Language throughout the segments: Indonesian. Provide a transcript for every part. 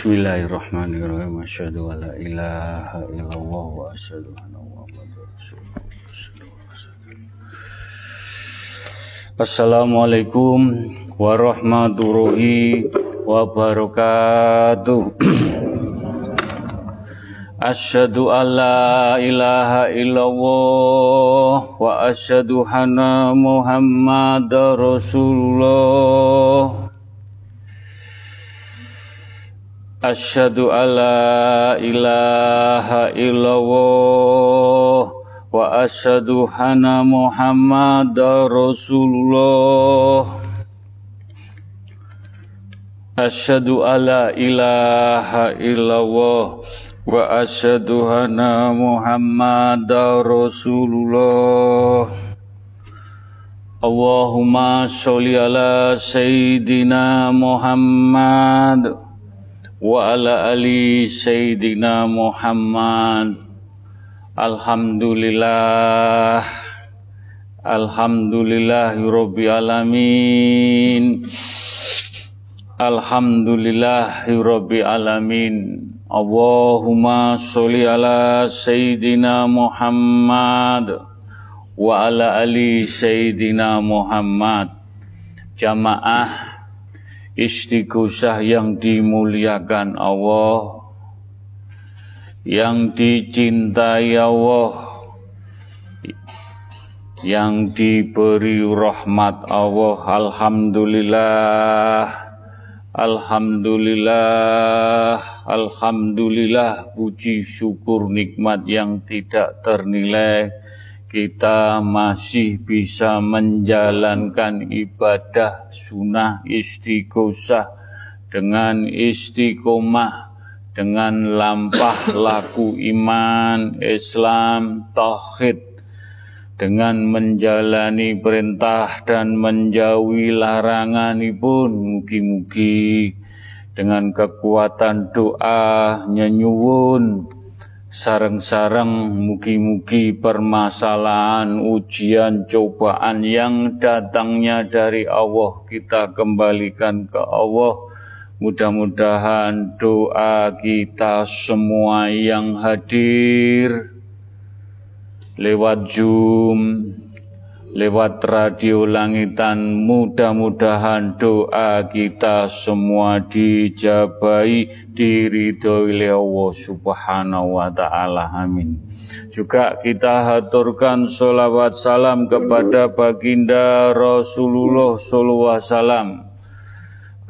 Bismillahirrahmanirrahim. Asyhadu an la ilaha illallah wa asyhadu anna Muhammadar Rasulullah. Assalamualaikum warahmatullahi wabarakatuh. Asyhadu an la ilaha illallah wa asyhadu anna Muhammadar Rasulullah. Asyhadu alla ilaha illallah wa asyhadu anna Muhammadar Rasulullah. Asyhadu alla ilaha illallah wa asyhadu anna Muhammadar Rasulullah. Allahumma sholli ala sayyidina Muhammad wa ala ali sayyidina Muhammad. Alhamdulillah. Alhamdulillahi Rabbil Alamin. Alhamdulillahi Rabbil Alamin. Allahumma sholli ala sayyidina Muhammad. Wa ala ali sayyidina Muhammad. Jamaah istighosah yang dimuliakan Allah yang dicintai Allah yang diberi rahmat Allah. Alhamdulillah Alhamdulillah Alhamdulillah. Puji syukur nikmat yang tidak ternilai kita masih bisa menjalankan ibadah sunnah istighosah dengan istiqomah dengan lampah laku iman Islam tauhid dengan menjalani perintah dan menjauhi larangan pun mugi-mugi. Dengan kekuatan doa nyenyuwun sarang-sarang mugi-mugi permasalahan, ujian, cobaan yang datangnya dari Allah kita kembalikan ke Allah. Mudah-mudahan doa kita semua yang hadir lewat Zoom, lewat radio langitan mudah-mudahan doa kita semua dijabai diridhoi oleh Allah Subhanahu wa taala. Amin. Juga kita haturkan sholawat salam kepada baginda Rasulullah sallallahu alaihi wasallam.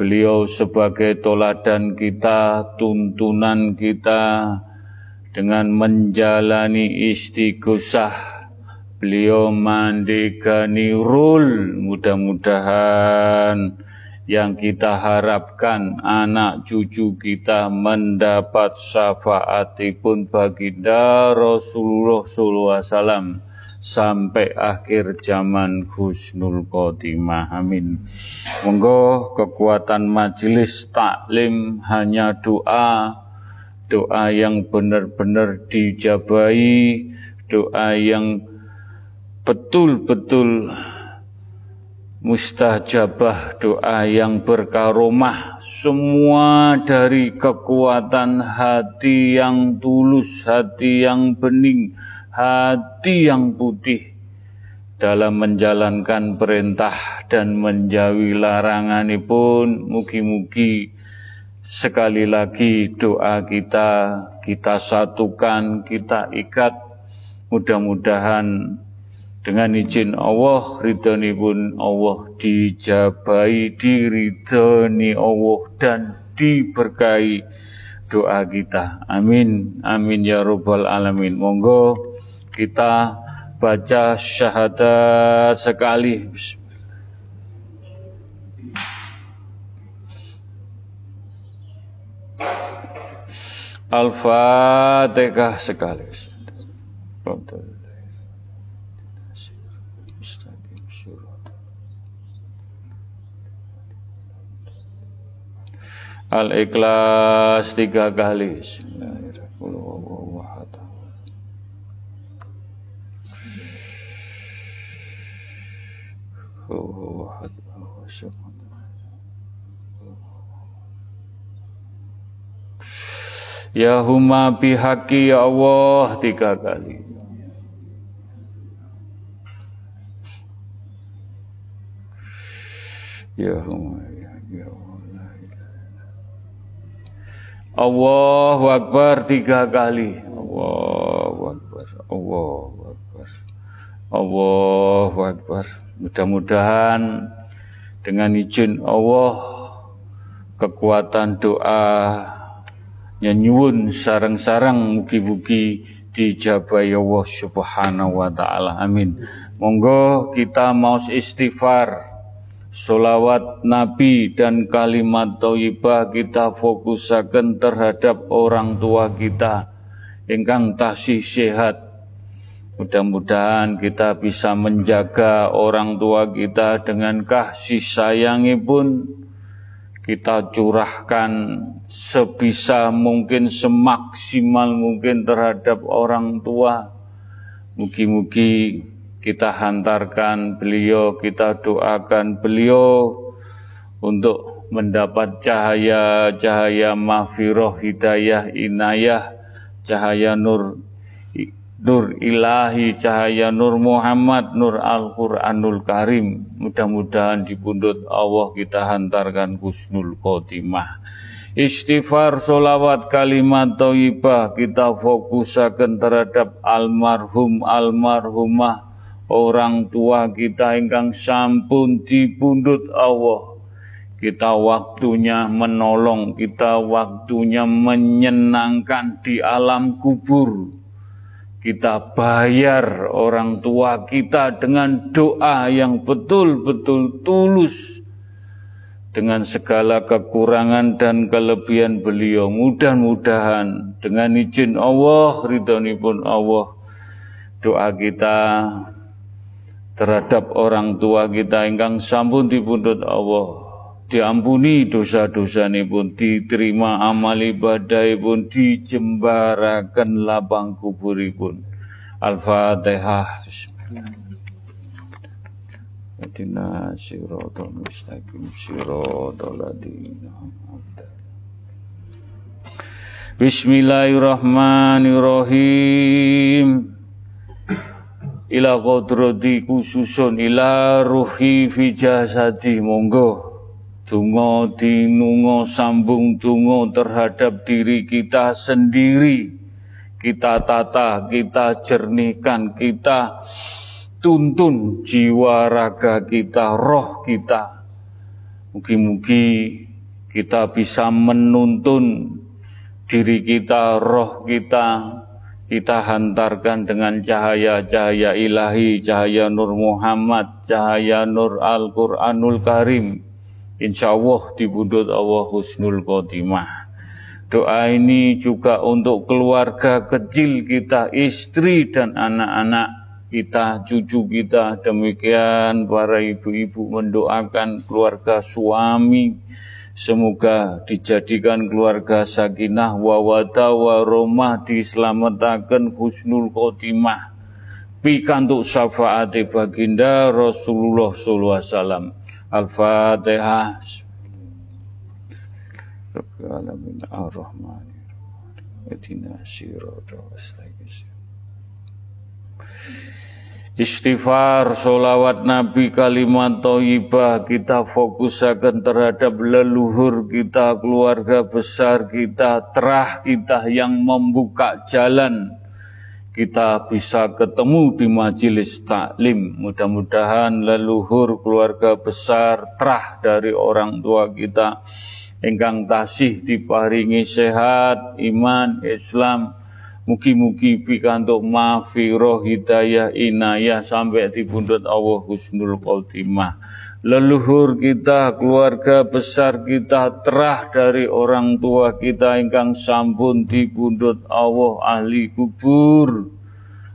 Beliau sebagai toladan kita tuntunan kita dengan menjalani istighosah beliau mandekani rul mudah-mudahan yang kita harapkan anak cucu kita mendapat syafaatipun baginda Rasulullah SAW sampai akhir zaman husnul khotimah. Amin. Monggo kekuatan majelis taklim hanya doa. Doa yang benar-benar dijabai doa yang betul-betul mustajabah doa yang berkaromah. Semua dari kekuatan hati yang tulus, hati yang bening, hati yang putih dalam menjalankan perintah dan menjauhi larangan pun mugi-mugi sekali lagi doa kita kita satukan, kita ikat. Mudah-mudahan dengan izin Allah, ridhoni pun Allah dijabai, diridhoni Allah dan diberkahi doa kita. Amin. Amin ya robbal alamin. Monggo kita baca syahadat sekali. Al-Fatihah sekali. Al-Ikhlas tiga kali. Ya huma bihaqi ya Allah tiga kali. Ya huma. Allahu Akbar tiga kali. Allahu Akbar. Allahu Akbar. Allahu Akbar. Mudah-mudahan dengan izin Allah kekuatan doa nyanyuun sarang-sarang mugi-mugi dijabai Allah Subhanahu wa taala. Amin. Monggo kita mau istighfar Solawat Nabi dan kalimat thayyibah kita fokusaken terhadap orang tua kita ingkang tasih sehat. Mudah-mudahan kita bisa menjaga orang tua kita dengan kasih sayangipun kita curahkan sebisa mungkin, semaksimal mungkin terhadap orang tua. Mugi-mugi kita hantarkan beliau, kita doakan beliau untuk mendapat cahaya-cahaya mahfirah, hidayah, inayah, cahaya nur Nur ilahi cahaya Nur Muhammad Nur Al-Quranul Karim. Mudah-mudahan di pundut Allah kita hantarkan husnul khotimah. Istighfar solawat kalimat toibah kita fokusakan terhadap almarhum almarhumah orang tua kita ingkang sampun di pundut Allah kita waktunya menolong, kita waktunya menyenangkan di alam kubur kita bayar orang tua kita dengan doa yang betul-betul tulus dengan segala kekurangan dan kelebihan beliau. Mudah-mudahan dengan izin Allah, pun Allah, doa kita terhadap orang tua kita ingkang sampun dipundhut Allah. Diampuni dosa-dosa pun diterima amal ibadah pun dijembarakan lapang kubur pun Al-Fatihah Adina Bismillahirrahmanirrahim Ila kodrati khususun ila ruhi fi jasadi monggo Tungo dinungo sambung tungo terhadap diri kita sendiri. Kita tata, kita jernihkan, kita tuntun jiwa raga kita, roh kita. Mugi-mugi kita bisa menuntun diri kita, roh kita, kita hantarkan dengan cahaya-cahaya ilahi, cahaya Nur Muhammad, cahaya Nur Al-Quranul Karim, Insya Allah dibudut Allah husnul khotimah. Doa ini juga untuk keluarga kecil kita, istri dan anak-anak kita, cucu kita. Demikian para ibu-ibu mendoakan keluarga suami. Semoga dijadikan keluarga sakinah wawata waromah diselamatkan husnul khotimah. Pikantuk syafaat baginda Rasulullah sallallahu alaihi wasallam. Al-Fatihah. Rabbil alamin ar-Rahman. Etina sirata Istighfar, solawat Nabi, kalimat toibah, kita fokusakan terhadap leluhur kita, keluarga besar kita, terah kita yang membuka jalan kita bisa ketemu di majelis taklim. Mudah-mudahan leluhur keluarga besar terah dari orang tua kita engkang tasih diparingi sehat, iman, Islam. Mugi-mugi pikantuk mafiroh hidayah inayah sampai di pundut Allah husnul khotimah leluhur kita, keluarga besar kita, terah dari orang tua kita ingkang sampun dibundut Allah ahli kubur.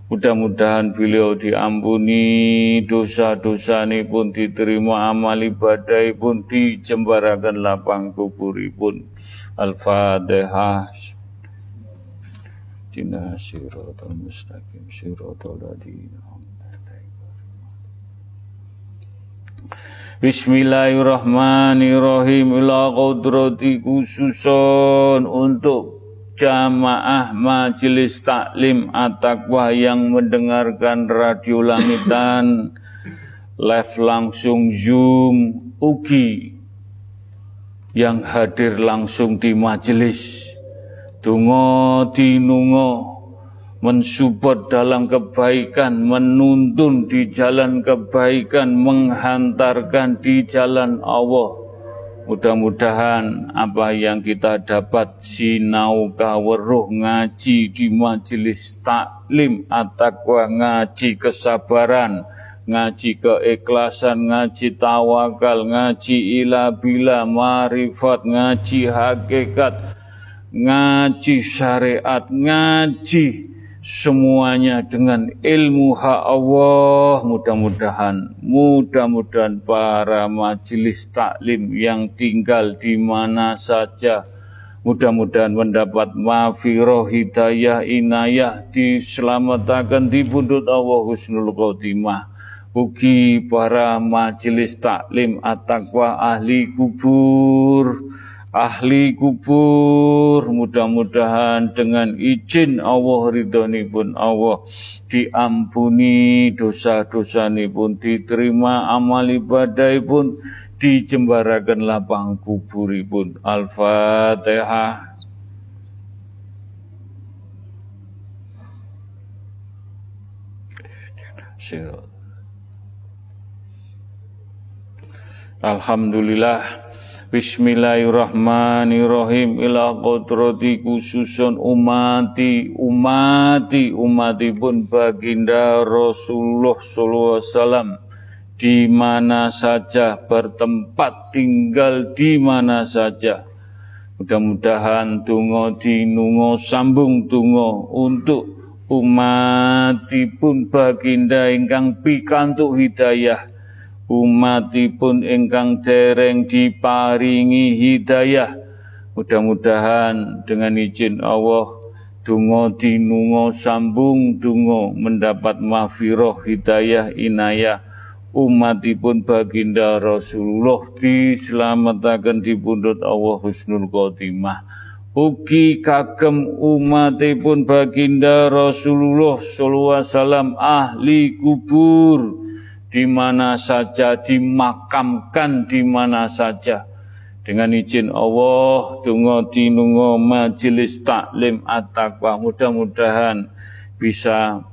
Mudah-mudahan beliau diampuni, dosa-dosa ini pun diterima, amal ibadah pun dijembarakan lapang kubur pun. Al-Fatihah. Mustaqim Bismillahirrahmanirrahim. Ila qudrati khususon untuk jamaah majelis taklim at-taqwa yang mendengarkan radio langitan live langsung Zoom ugi yang hadir langsung di majelis tungo dinungo mensupport dalam kebaikan, menuntun di jalan kebaikan, menghantarkan di jalan Allah. Mudah-mudahan apa yang kita dapat sinau kaweruh ngaji di majelis taklim at-taqwa ngaji kesabaran, ngaji keikhlasan, ngaji tawakal, ngaji ila bila marifat, ngaji hakikat, ngaji syariat, ngaji semuanya dengan ilmu hak Allah. Mudah-mudahan mudah-mudahan para majelis taklim yang tinggal di mana saja mudah-mudahan mendapat mafiroh hidayah inayah diselamatkan di pundut Allah husnul khotimah. Buki para majelis taklim at-taqwa ahli kubur ahli kubur mudah-mudahan dengan izin Allah ridhoni pun Allah diampuni dosa-dosa pun diterima amal ibadah pun dijembarakan lapang kubur pun al-fatihah. Alhamdulillah Bismillahirrahmanirrahim. Ila kodrati khususun umati umati umati pun baginda Rasulullah wasallam. Di mana saja bertempat tinggal di mana saja. Mudah-mudahan tungo dinungo sambung tungo untuk umatipun baginda ingkang pikantuk hidayah umatipun ingkang dereng diparingi hidayah. Mudah-mudahan dengan izin Allah dungo dinungo sambung dungo mendapat mahfiroh hidayah inayah umatipun baginda Rasulullah. Diselamatkan di pundut Allah husnul khotimah. Ugi kagem umatipun baginda Rasulullah sallallahu alaihi wasallam ahli kubur di mana saja, dimakamkan di mana saja. Dengan izin Allah, dungo dinungo majelis taklim at-taqwa. Mudah-mudahan bisa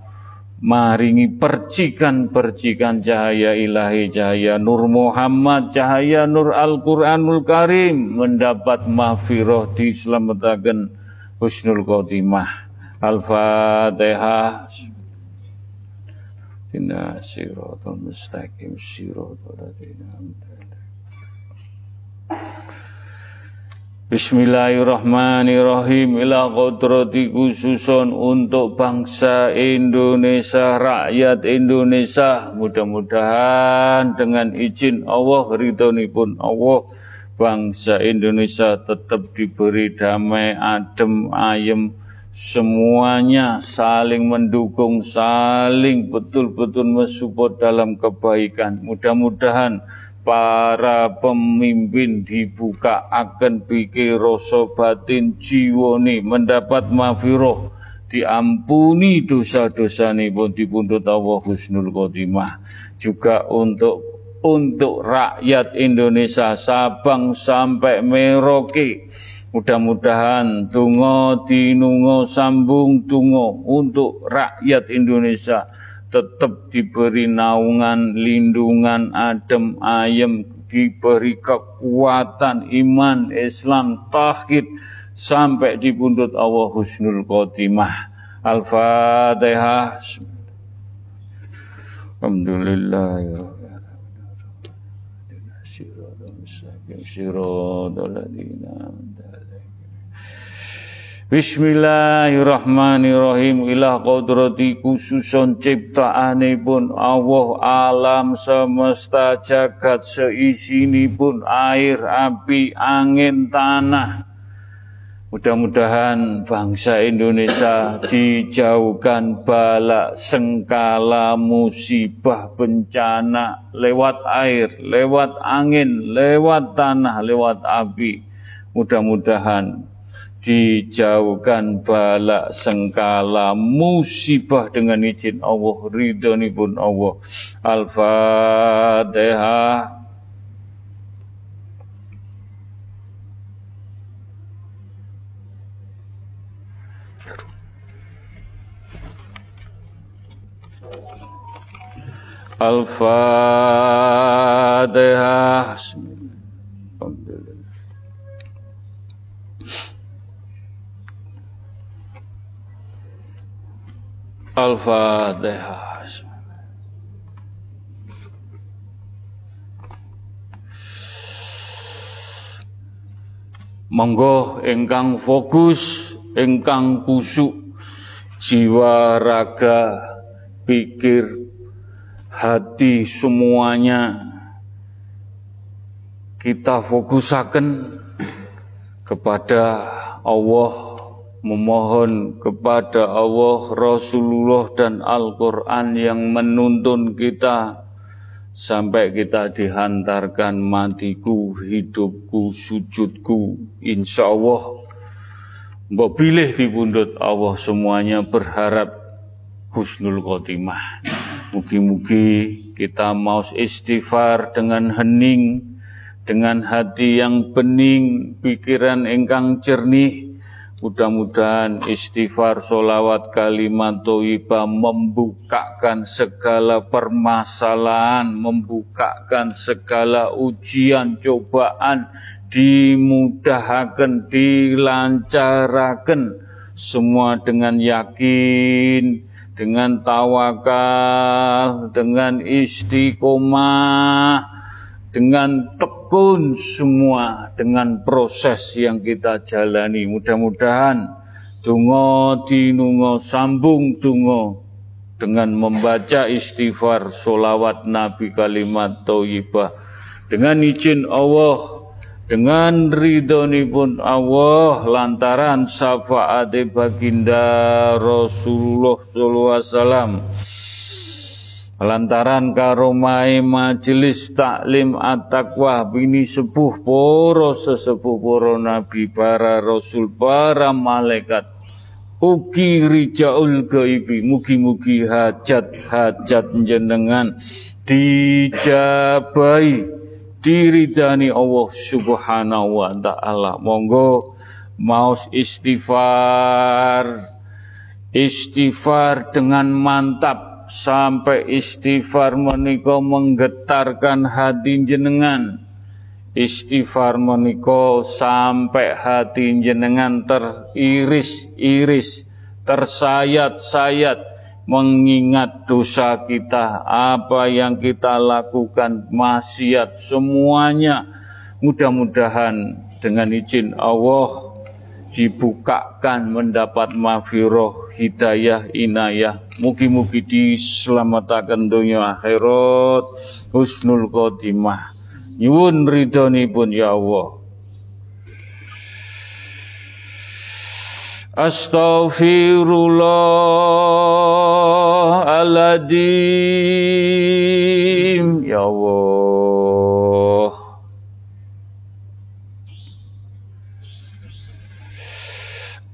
maringi percikan-percikan cahaya ilahi, cahaya Nur Muhammad, cahaya Nur Al-Quranul Karim, mendapat mahfirah diselamatkan husnul khotimah. Al-Fatihah. Inna siratal mustaqim siratal Bismillahirrahmanirrahim ila kodrati khususon untuk bangsa Indonesia, rakyat Indonesia. Mudah-mudahan dengan izin Allah, pun Allah, bangsa Indonesia tetap diberi damai, adem, ayem, semuanya saling mendukung, saling betul-betul mensupport dalam kebaikan. Mudah-mudahan para pemimpin dibuka akan pikir rasa batin jiwa ini mendapat mafiroh diampuni dosa-dosa pun dipundut Allah husnul khotimah juga untuk untuk rakyat Indonesia Sabang sampai Merauke Mudah-mudahan tungo dinungo sambung tungo untuk rakyat Indonesia tetap diberi naungan, lindungan, adem, ayem, diberi kekuatan iman, Islam, tauhid sampai di pundut Allah Husnul Khotimah. Al-Fatihah. Alhamdulillah. Ya Bismillahirrahmanirrahim. Ila kodrati khususon pun Allah alam semesta jagat seisi pun air, api, angin, tanah Mudah-mudahan bangsa Indonesia dijauhkan bala sengkala musibah bencana lewat air, lewat angin, lewat tanah, lewat api. Mudah-mudahan dijauhkan bala sengkala musibah dengan izin Allah, ridhoni pun Allah. Al-Fatihah. Al-Fatihah. Monggo ingkang fokus, ingkang kusuk jiwa raga pikir hati semuanya kita fokusaken kepada Allah memohon kepada Allah Rasulullah dan Al-Quran yang menuntun kita sampai kita dihantarkan matiku, hidupku, sujudku, insya Allah Mbok pilih di bundut Allah semuanya berharap husnul khotimah. Mugi-mugi kita mau istighfar dengan hening, dengan hati yang bening, pikiran engkang jernih. Mudah-mudahan istighfar, solawat, kalimat toibah membukakan segala permasalahan, membukakan segala ujian, cobaan, dimudahkan, dilancarakan, semua dengan yakin, dengan tawakal, dengan istiqomah, dengan tekun semua, dengan proses yang kita jalani. Mudah-mudahan tungo dinungo sambung tungo dengan membaca istighfar, solawat Nabi kalimat toyibah dengan izin Allah dengan pun Allah lantaran syafaat baginda Rasulullah sallallahu alaihi wasallam. Lantaran karomai majelis taklim at-taqwa bini sepuh poro sesepuh poro nabi para rasul para malaikat. Ugi rijaul gaibi mugi-mugi hajat-hajat jenengan dijabai diridani Allah Subhanahu wa taala. Monggo maus istighfar istighfar dengan mantap sampai istighfar menika menggetarkan hati jenengan. Istighfar menika sampai hati jenengan teriris-iris, tersayat-sayat mengingat dosa kita, apa yang kita lakukan, maksiat semuanya. Mudah-mudahan dengan izin Allah dibukakan mendapat mafiroh, hidayah, inayah. Mugi-mugi diselamatkan dunia akhirat, husnul khotimah. Nyuwun ridhoni pun ya Allah. Astaghfirullahaladzim Ya Allah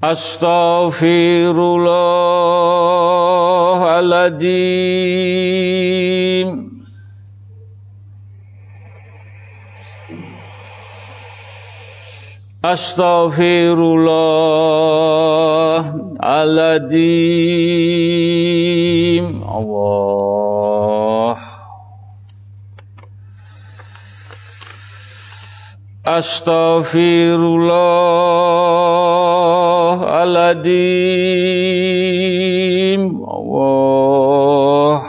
Astaghfirullahaladzim Astaghfirullahaladzim Allah Astaghfirullahaladzim Allah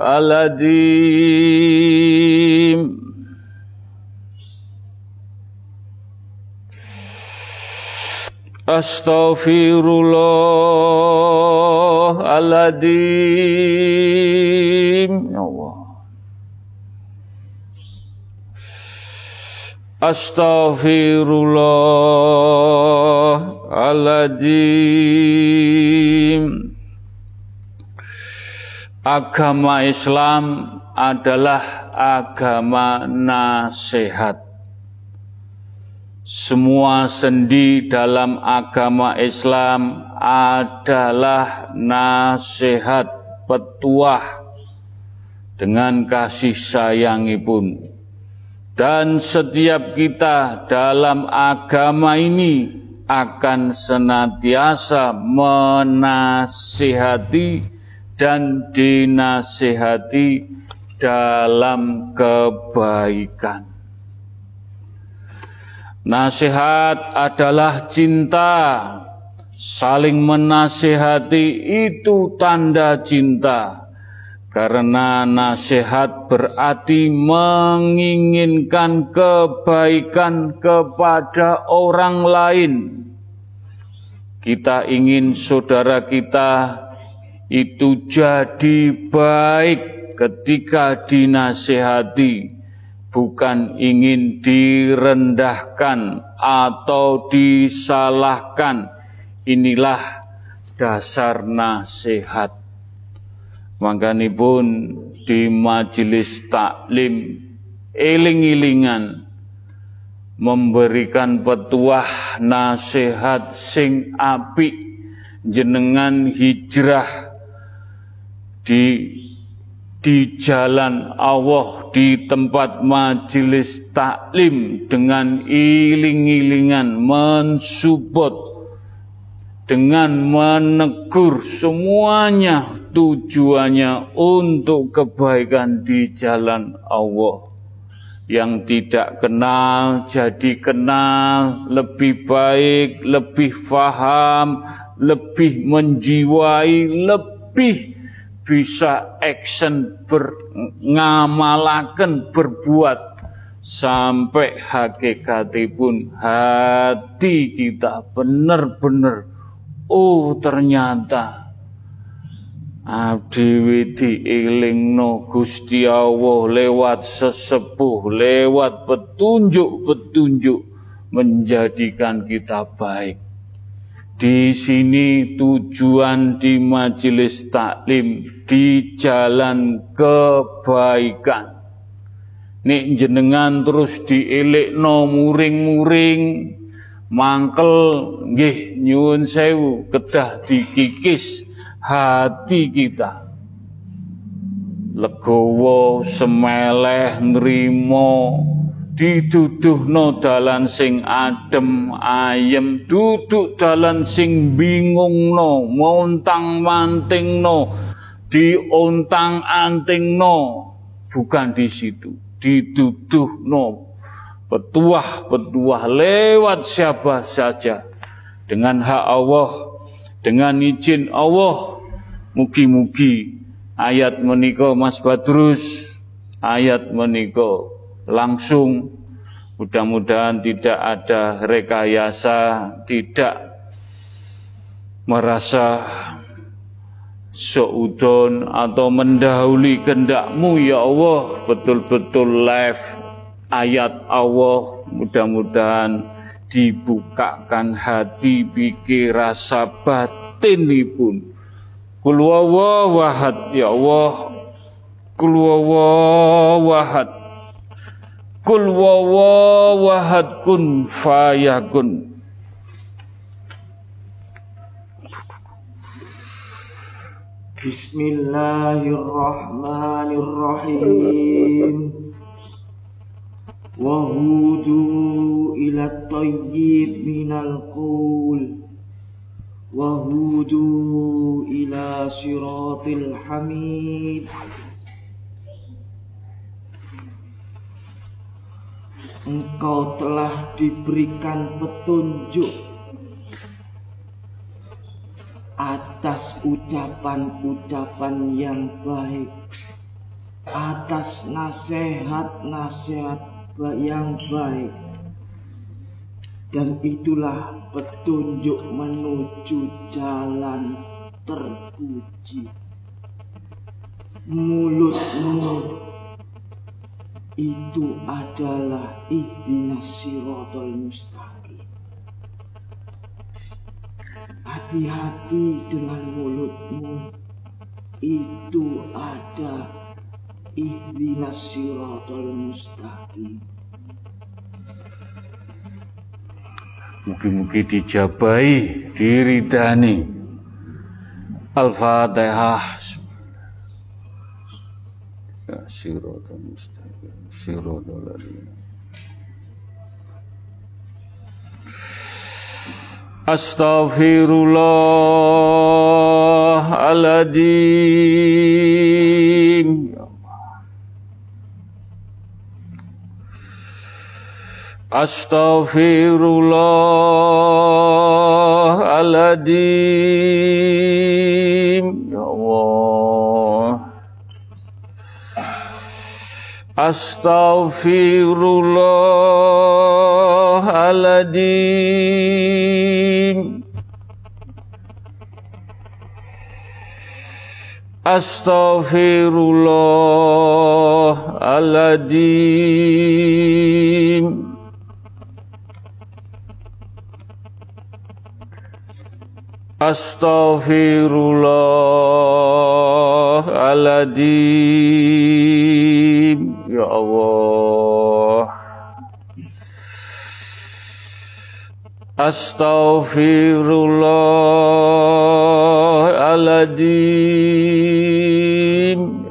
aladim Astaghfirullah aladim ya Allah. Astaghfirullah Agama Islam adalah agama nasihat. Semua sendi dalam agama Islam adalah nasihat petuah dengan kasih sayangipun. Dan setiap kita dalam agama ini akan senantiasa menasihati dan dinasihati dalam kebaikan. Nasihat adalah cinta, saling menasihati itu tanda cinta karena nasihat berarti menginginkan kebaikan kepada orang lain. Kita ingin saudara kita itu jadi baik ketika dinasehati, bukan ingin direndahkan atau disalahkan. Inilah dasar nasihat pun di majelis taklim eling-elingan memberikan petuah nasihat sing api jenengan hijrah di di jalan Allah di tempat majelis taklim dengan iling-ilingan mensupport dengan menegur semuanya tujuannya untuk kebaikan di jalan Allah. Yang tidak kenal jadi kenal, lebih baik, lebih faham, lebih menjiwai, lebih bisa action berngamalakan berbuat sampai hakikatipun hati kita benar-benar oh ternyata Abdi diilingno Gusti Allah lewat sesepuh, lewat petunjuk-petunjuk menjadikan kita baik. Di sini tujuan di majelis taklim di jalan kebaikan. Nek jenengan terus no muring-muring, mangkel nggih nyuwun sewu kedah dikikis hati kita legowo semeleh nrimo no dalan sing adem ayem. Duduk dalan sing bingung no montang manting no diontang anting no bukan di situ. No petuah-petuah lewat siapa saja. Dengan hak Allah dengan izin Allah. Mugi-mugi ayat menika Mas Badrus, ayat menika langsung mudah-mudahan tidak ada rekayasa, tidak merasa seudon atau mendahului kendakmu ya Allah betul-betul live ayat Allah mudah-mudahan dibukakan hati pikir rasa batin pun Kul wahad ya Allah. Kul wahad. Kul wawawahad kun fayakun. Bismillahirrahmanirrahim. Wahudu ila tayyib minal qul. Wahudu ila siratil hamid. Engkau telah diberikan petunjuk atas ucapan-ucapan yang baik, atas nasihat-nasihat yang baik, dan itulah petunjuk menuju jalan terpuji. Mulutmu itu adalah ihdinas siratal mustaqim. Hati-hati dengan mulutmu. Itu ada ihdinas siratal mustaqim. Mugi-mugi dijabai, diridani. Al-Fatihah. Ya, siratal mustaqim, siratal ladzina. Astaghfirullahaladzim Astaghfirullahaladzim Astaghfirullahaladzim Astaghfirullahaladzim Astaghfirullahaladzim Ya Allah Astaghfirullahaladzim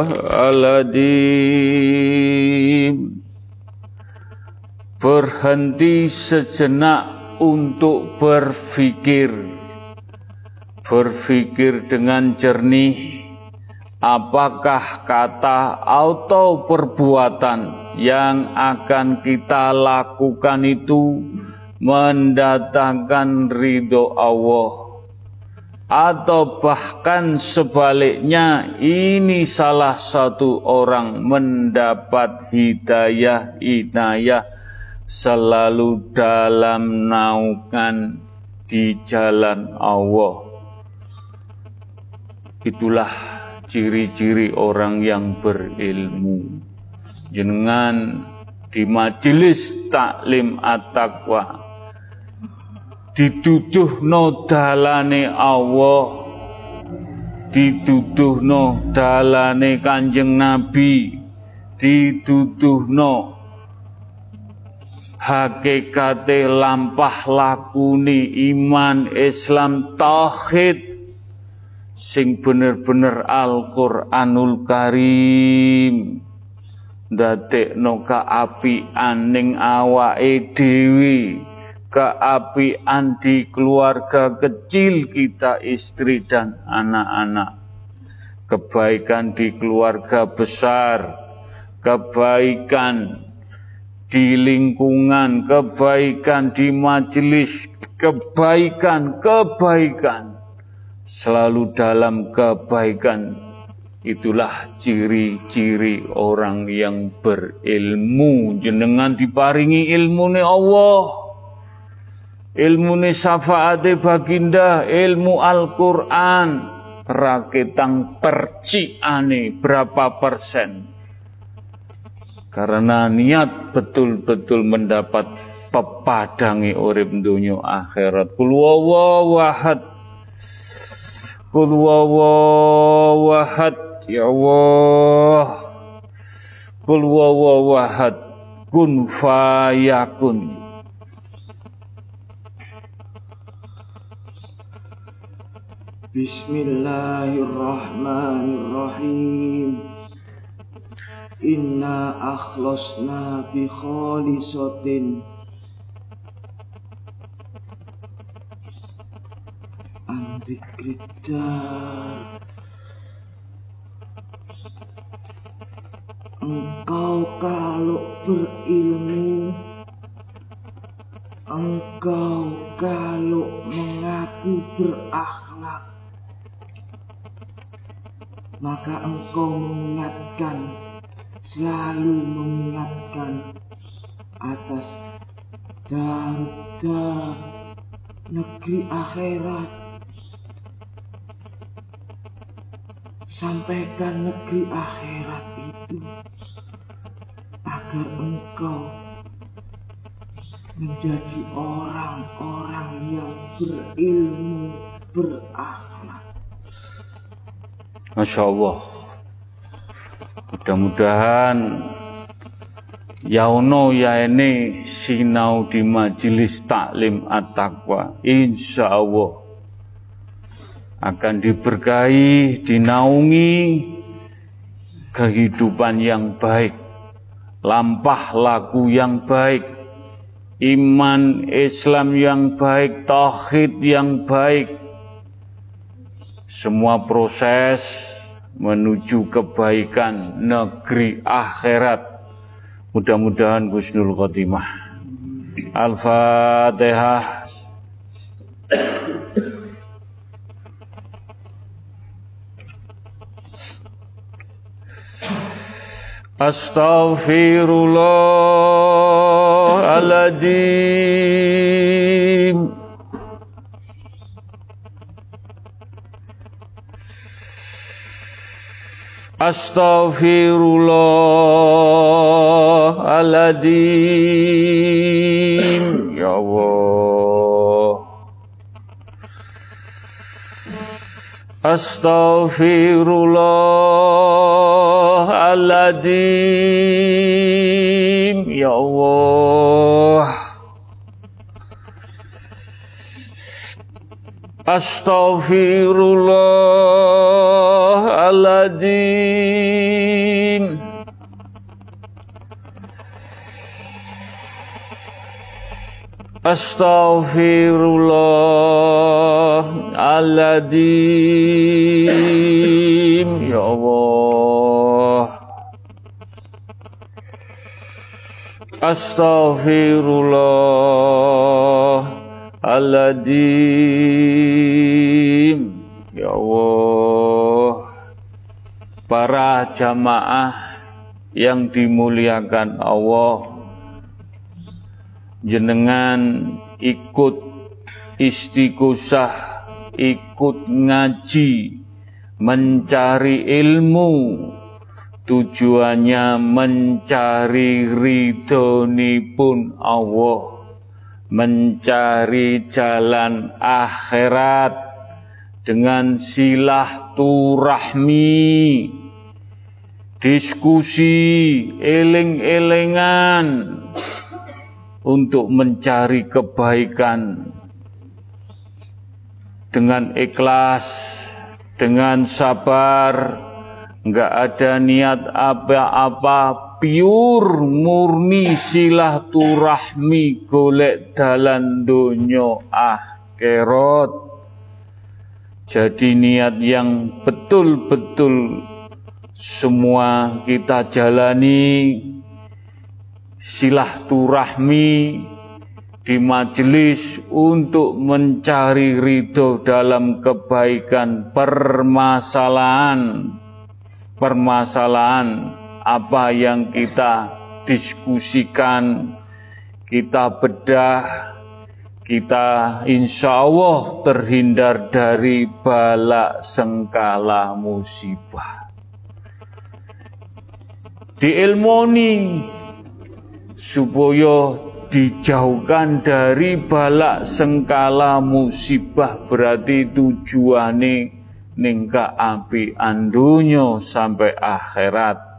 Astaghfirullahaladzim Berhenti sejenak untuk berpikir Berpikir dengan jernih. Apakah kata atau perbuatan yang akan kita lakukan itu mendatangkan ridho Allah atau bahkan sebaliknya ini salah satu orang mendapat hidayah inayah selalu dalam naungan di jalan Allah. Itulah ciri-ciri orang yang berilmu. Jenengan di majelis taklim at-taqwa dituduhno dalane Allah. Dituduhno dalane Kanjeng Nabi. Dituduhno hakikate lampah lakuni iman Islam tauhid sing bener-bener Al-Qur'anul Karim. Ndadekno kaapian ning awake dhewe keapian di keluarga kecil kita, istri dan anak-anak. Kebaikan di keluarga besar, kebaikan di lingkungan, kebaikan di majelis, kebaikan, kebaikan. Selalu dalam kebaikan itulah ciri-ciri orang yang berilmu jenengan diparingi ilmu nih Allah ilmu syafaate baginda ilmu Al-Quran. Rakitang perciane berapa persen? Karena niat betul-betul mendapat pepadangi urip dunia akhirat. Kul wahad kul wahad ya Allah. Kul kun fayakun Bismillahirrahmanirrahim. Inna akhlosna bi kholisotin Antikrita Engkau kalau berilmu. Engkau kalau mengaku berakhlak maka engkau mengingatkan, selalu mengingatkan atas darda negeri akhirat. Sampaikan negeri akhirat itu agar engkau menjadi orang-orang yang berilmu, berakhlak. Masya Allah. Mudah-mudahan Yauno ya ini sinau di majelis taklim at-taqwa. Insya Allah akan diberkahi, dinaungi kehidupan yang baik, lampah laku yang baik, iman Islam yang baik, tauhid yang baik, semua proses menuju kebaikan negeri akhirat Mudah-mudahan Gusnul Khotimah. Al-Fatihah. Astaghfirullahaladzim. Astaghfirullahaladzim Ya Allah Astaghfirullahaladzim Ya Allah Astaghfirullahaladzim Astaghfirullahaladzim Ya Allah. Astaghfirullahaladzim Ya Allah Para jamaah yang dimuliakan Allah jenengan ikut istiqosah, ikut ngaji, mencari ilmu, tujuannya mencari pun Allah, mencari jalan akhirat dengan silah turahmi, diskusi, eling-elengan, untuk mencari kebaikan dengan ikhlas, dengan sabar, nggak ada niat apa-apa, pure murni silaturahmi golek dalan dunyo akhirat. Jadi niat yang betul-betul semua kita jalani silaturahmi di majelis untuk mencari ridho dalam kebaikan permasalahan permasalahan apa yang kita diskusikan kita bedah kita insya Allah terhindar dari balak sengkala musibah. Diilmoni supaya dijauhkan dari balak sengkala musibah berarti tujuane ningka api andunyo sampai akhirat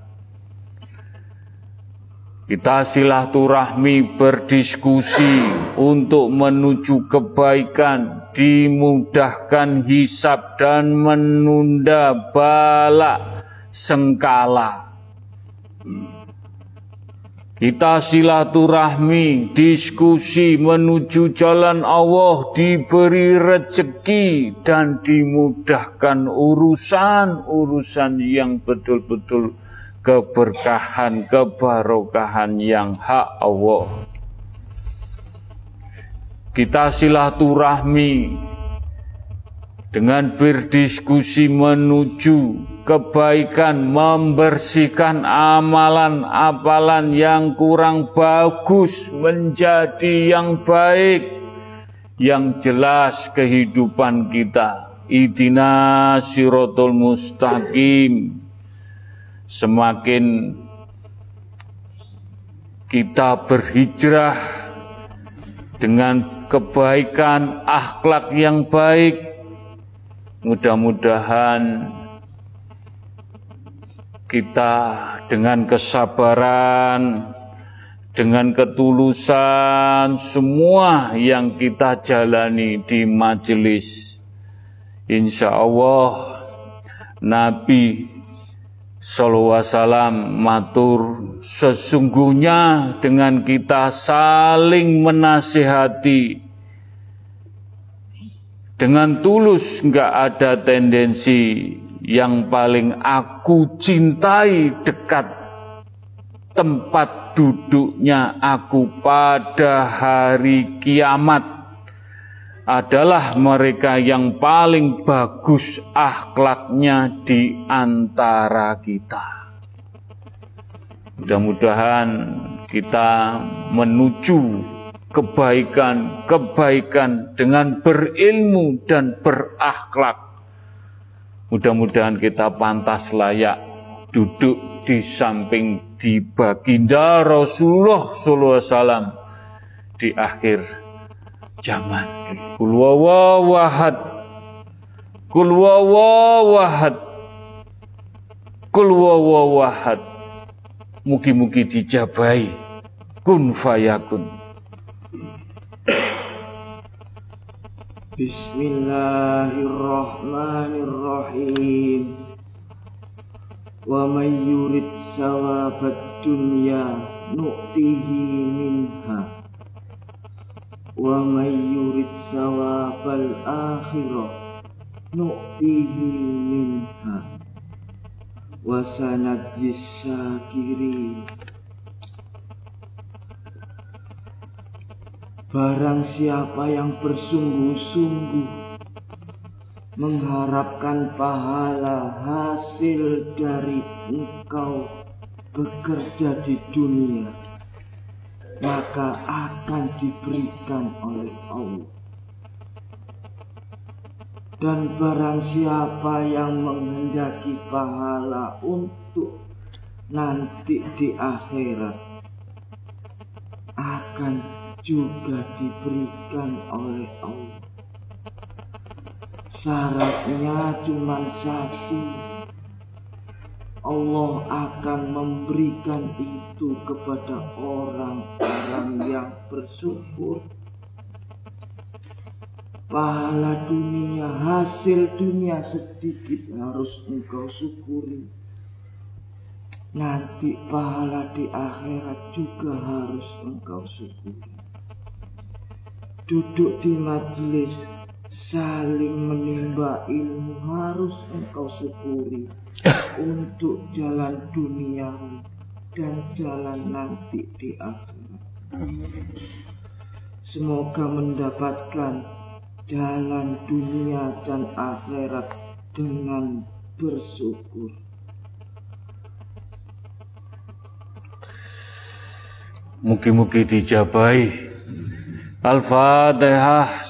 kita silaturahmi berdiskusi untuk menuju kebaikan, dimudahkan hisap dan menunda balak sengkala. Kita silaturahmi, diskusi menuju jalan Allah, diberi rezeki dan dimudahkan urusan-urusan yang betul-betul keberkahan, kebarokahan yang hak Allah. Kita silaturahmi dengan berdiskusi menuju kebaikan, membersihkan amalan-amalan yang kurang bagus menjadi yang baik, yang jelas kehidupan kita. Idina sirotol mustaqim. Semakin kita berhijrah dengan kebaikan, akhlak yang baik, mudah-mudahan kita dengan kesabaran, dengan ketulusan semua yang kita jalani di majelis. Insya Allah Nabi Sallallahu Wasallam matur sesungguhnya dengan kita saling menasihati. Dengan tulus nggak ada tendensi. Yang paling aku cintai dekat tempat duduknya aku pada hari kiamat adalah mereka yang paling bagus akhlaknya di antara kita. Mudah-mudahan kita menuju kebaikan-kebaikan dengan berilmu dan berakhlak Mudah-mudahan kita pantas layak duduk di samping di baginda Rasulullah SAW di akhir zaman. Kul wawahad, kul wawahad, kul wawahad. Mugi-mugi dijabai kun fayakun. Bismillahirrahmanirrahim Wa may yurid sawabad dunya nu'tihi minha Yurid sawabal akhirah nu'tihi minha. Wa sanajis syakirin Barang siapa yang bersungguh-sungguh mengharapkan pahala hasil dari engkau bekerja di dunia, maka akan diberikan oleh Allah. Dan barang siapa yang menghendaki pahala untuk nanti di akhirat akan juga diberikan oleh Allah. Syaratnya cuma satu. Allah akan memberikan itu kepada orang-orang yang bersyukur. Pahala dunia, hasil dunia sedikit harus engkau syukuri. Nanti pahala di akhirat juga harus engkau syukuri. Duduk di majelis saling menimba ilmu harus engkau syukuri untuk jalan dunia dan jalan nanti di akhirat. Semoga mendapatkan jalan dunia dan akhirat dengan bersyukur. Mugi-mugi dijabai Al-Fatihah.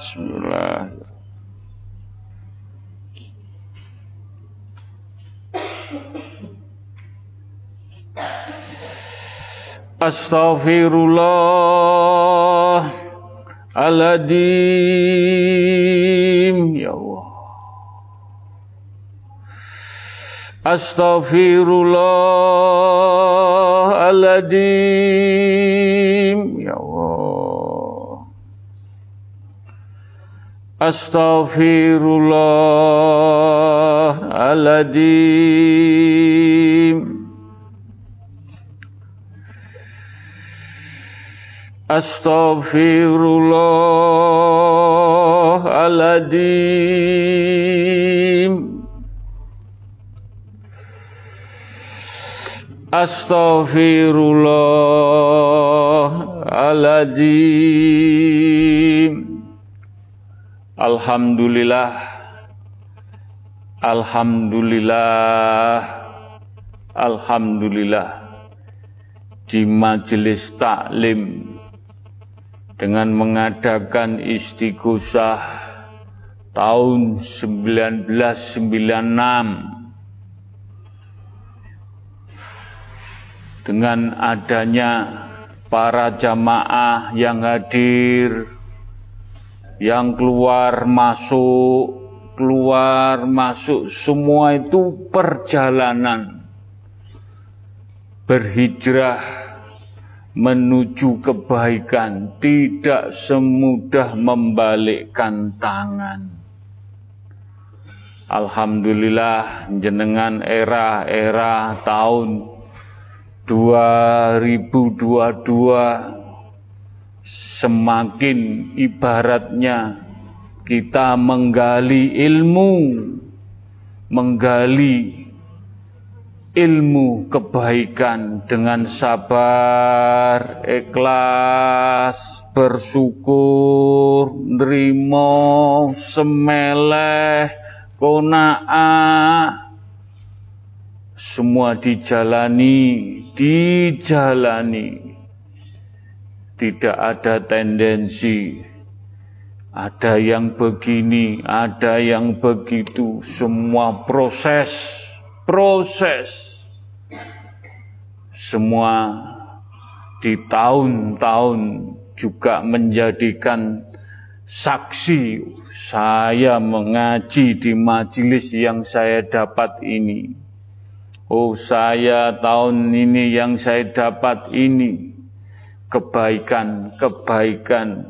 Bismillah. Astaghfirullah Aladim Ya Allah Astaghfirullah Aladim Ya Allah Astaghfirullahaladzim Astaghfirullahaladzim Astaghfirullahaladzim Alhamdulillah. Alhamdulillah. Alhamdulillah. Di majelis taklim dengan mengadakan istighosah tahun 1996 dengan adanya para jamaah yang hadir, yang keluar masuk, keluar masuk, semua itu perjalanan berhijrah menuju kebaikan, tidak semudah membalikkan tangan. Alhamdulillah jenengan era-era tahun 2022 semakin ibaratnya kita menggali ilmu, menggali ilmu kebaikan dengan sabar, ikhlas, bersyukur, nerimo, semeleh, kona'ah, semua dijalani, dijalani. Tidak ada tendensi, ada yang begini, ada yang begitu, semua proses, proses. Semua di tahun-tahun juga menjadikan saksi. Saya mengaji di majelis yang saya dapat ini. Oh saya tahun ini yang saya dapat ini. Kebaikan-kebaikan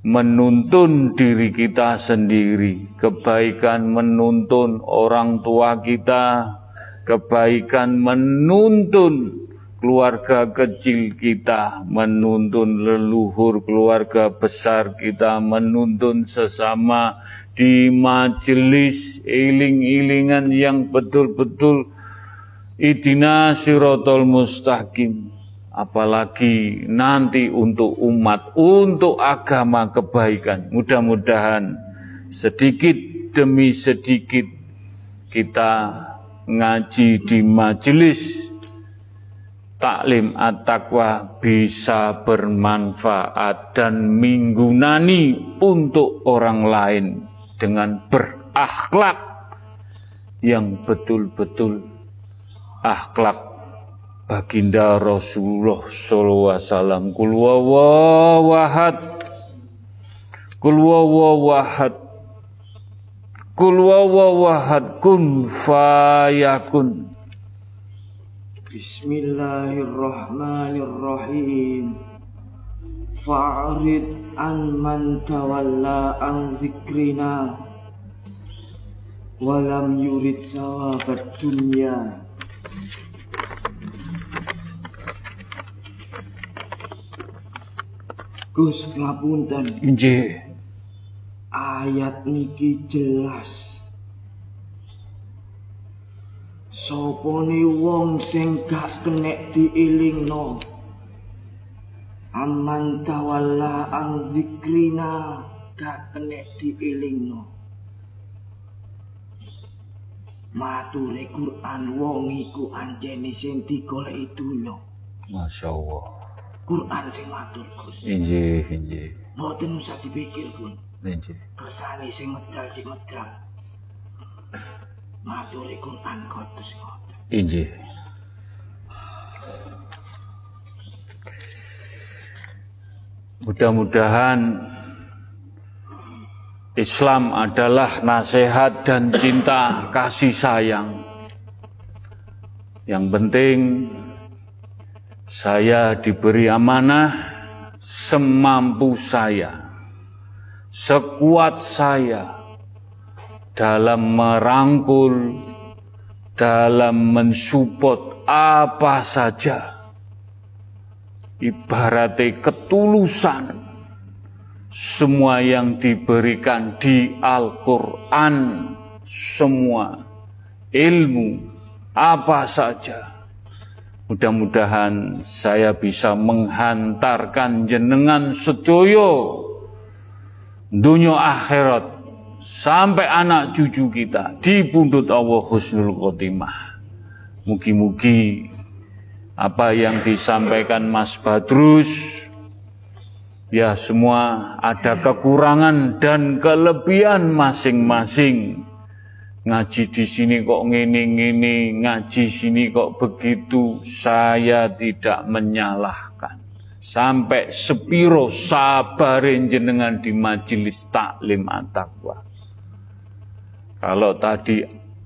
menuntun diri kita sendiri, kebaikan menuntun orang tua kita, kebaikan menuntun keluarga kecil kita, menuntun leluhur keluarga besar kita, menuntun sesama di majelis iling-ilingan yang betul-betul Idina sirotol mustaqim. Apalagi nanti untuk umat, untuk agama kebaikan. Mudah-mudahan sedikit demi sedikit kita ngaji di majelis taklim at-taqwa bisa bermanfaat dan minggunani untuk orang lain dengan berakhlak yang betul-betul akhlak baginda Rasulullah sallallahu alaihi wasallam. Kul wahad kul wahad kul wahad kun fayakun. Bismillahirrahmanirrahim. Fa'rid an man tawalla an zikrina Walam yurid sawabat dunya Gus ngapunten. Nggih. Ayat niki jelas. Sopone wong sing gak kenek diilingno. Aman tawalla ang zikrina gak kenek diilingno. Mature Quran wong iku anjene sing digoleki dunya. Masyaallah. Quran sing matur Gus. Injih, injih. Mboten usah dipikir, Pun. Injih. Kersane sing medal sing medal. Mature Quran kodos ngoten. Injih. Mudah-mudahan Islam adalah nasihat dan cinta kasih sayang. Yang penting saya diberi amanah semampu saya, sekuat saya dalam merangkul, dalam mensupport apa saja. Ibaratnya ketulusan semua yang diberikan di Al-Quran, semua ilmu, apa saja. Mudah-mudahan saya bisa menghantarkan jenengan sedoyo dunia akhirat sampai anak cucu kita di pundut Allah Husnul Khotimah. Mugi-mugi apa yang disampaikan Mas Badrus Ya semua ada kekurangan dan kelebihan masing-masing. Ngaji di sini kok ngini-ngini, ngaji sini kok begitu. Saya tidak menyalahkan. Sampai sepiro sabarin jenengan di majelis taklim at-taqwa. Kalau tadi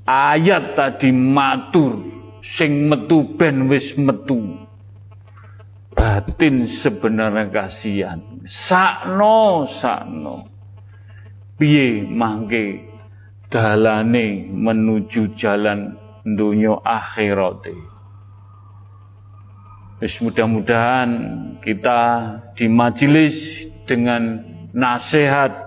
ayat tadi matur, sing metu ben wis metu batin sebenarnya kasihan sakno sakno piye mangke dalane menuju jalan dunia akhirat Wis mudah-mudahan kita di majelis dengan nasihat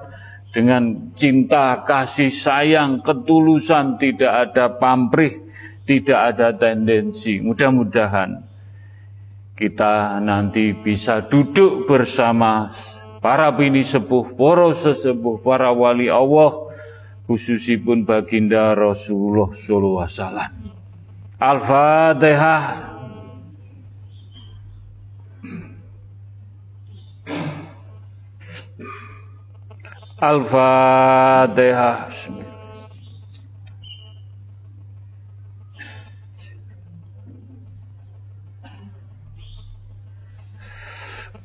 dengan cinta, kasih sayang, ketulusan, tidak ada pamrih, tidak ada tendensi. Mudah-mudahan kita nanti bisa duduk bersama para bini sepuh, para sesepuh, para wali Allah, khususipun baginda Rasulullah sallallahu alaihi wasallam. Al-Fatihah. Al-Fatihah.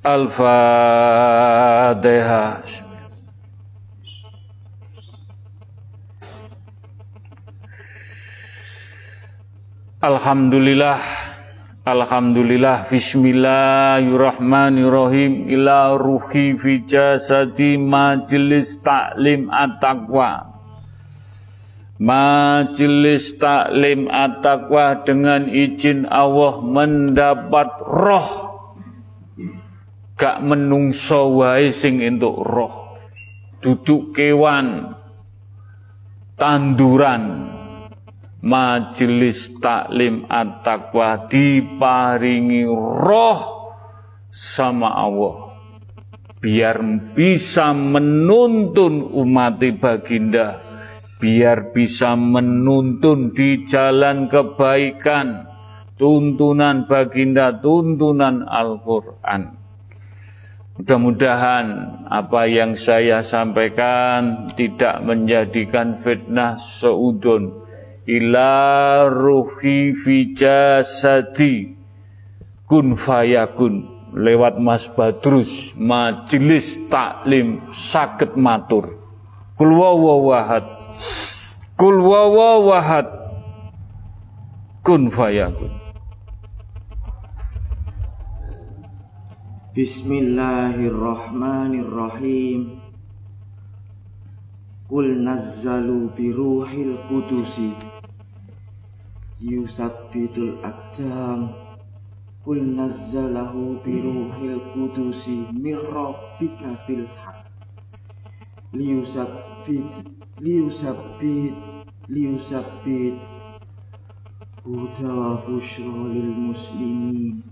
Al-Fatihah. Alhamdulillah Alhamdulillah Bismillahirrahmanirrahim Ila ruhi fi jasadi Majlis taklim at-taqwa. Majelis taklim at-taqwa dengan izin Allah mendapat roh. Gak menungso wae sing entuk roh. Duduk kewan tanduran majelis taklim at-taqwa diparingi roh sama Allah. Biar bisa menuntun umat baginda biar bisa menuntun di jalan kebaikan tuntunan baginda tuntunan Al-Qur'an. Mudah-mudahan apa yang saya sampaikan tidak menjadikan fitnah seudun ila ruhi fi jasadi. Kun fayakun. Lewat Mas Badrus majelis taklim sakit matur. Kul wawahad kul wawahad kun fayakun. Bismillahirrahmanirrahim. Kul nazzalu biruhil kudusi Yusabbitul akdam. Kul nazzalahu biruhil kudusi Mirrabbika bil haq. Liyusabbit Liyusabbit Liyusabbit. Huda wa bushra lil muslimin.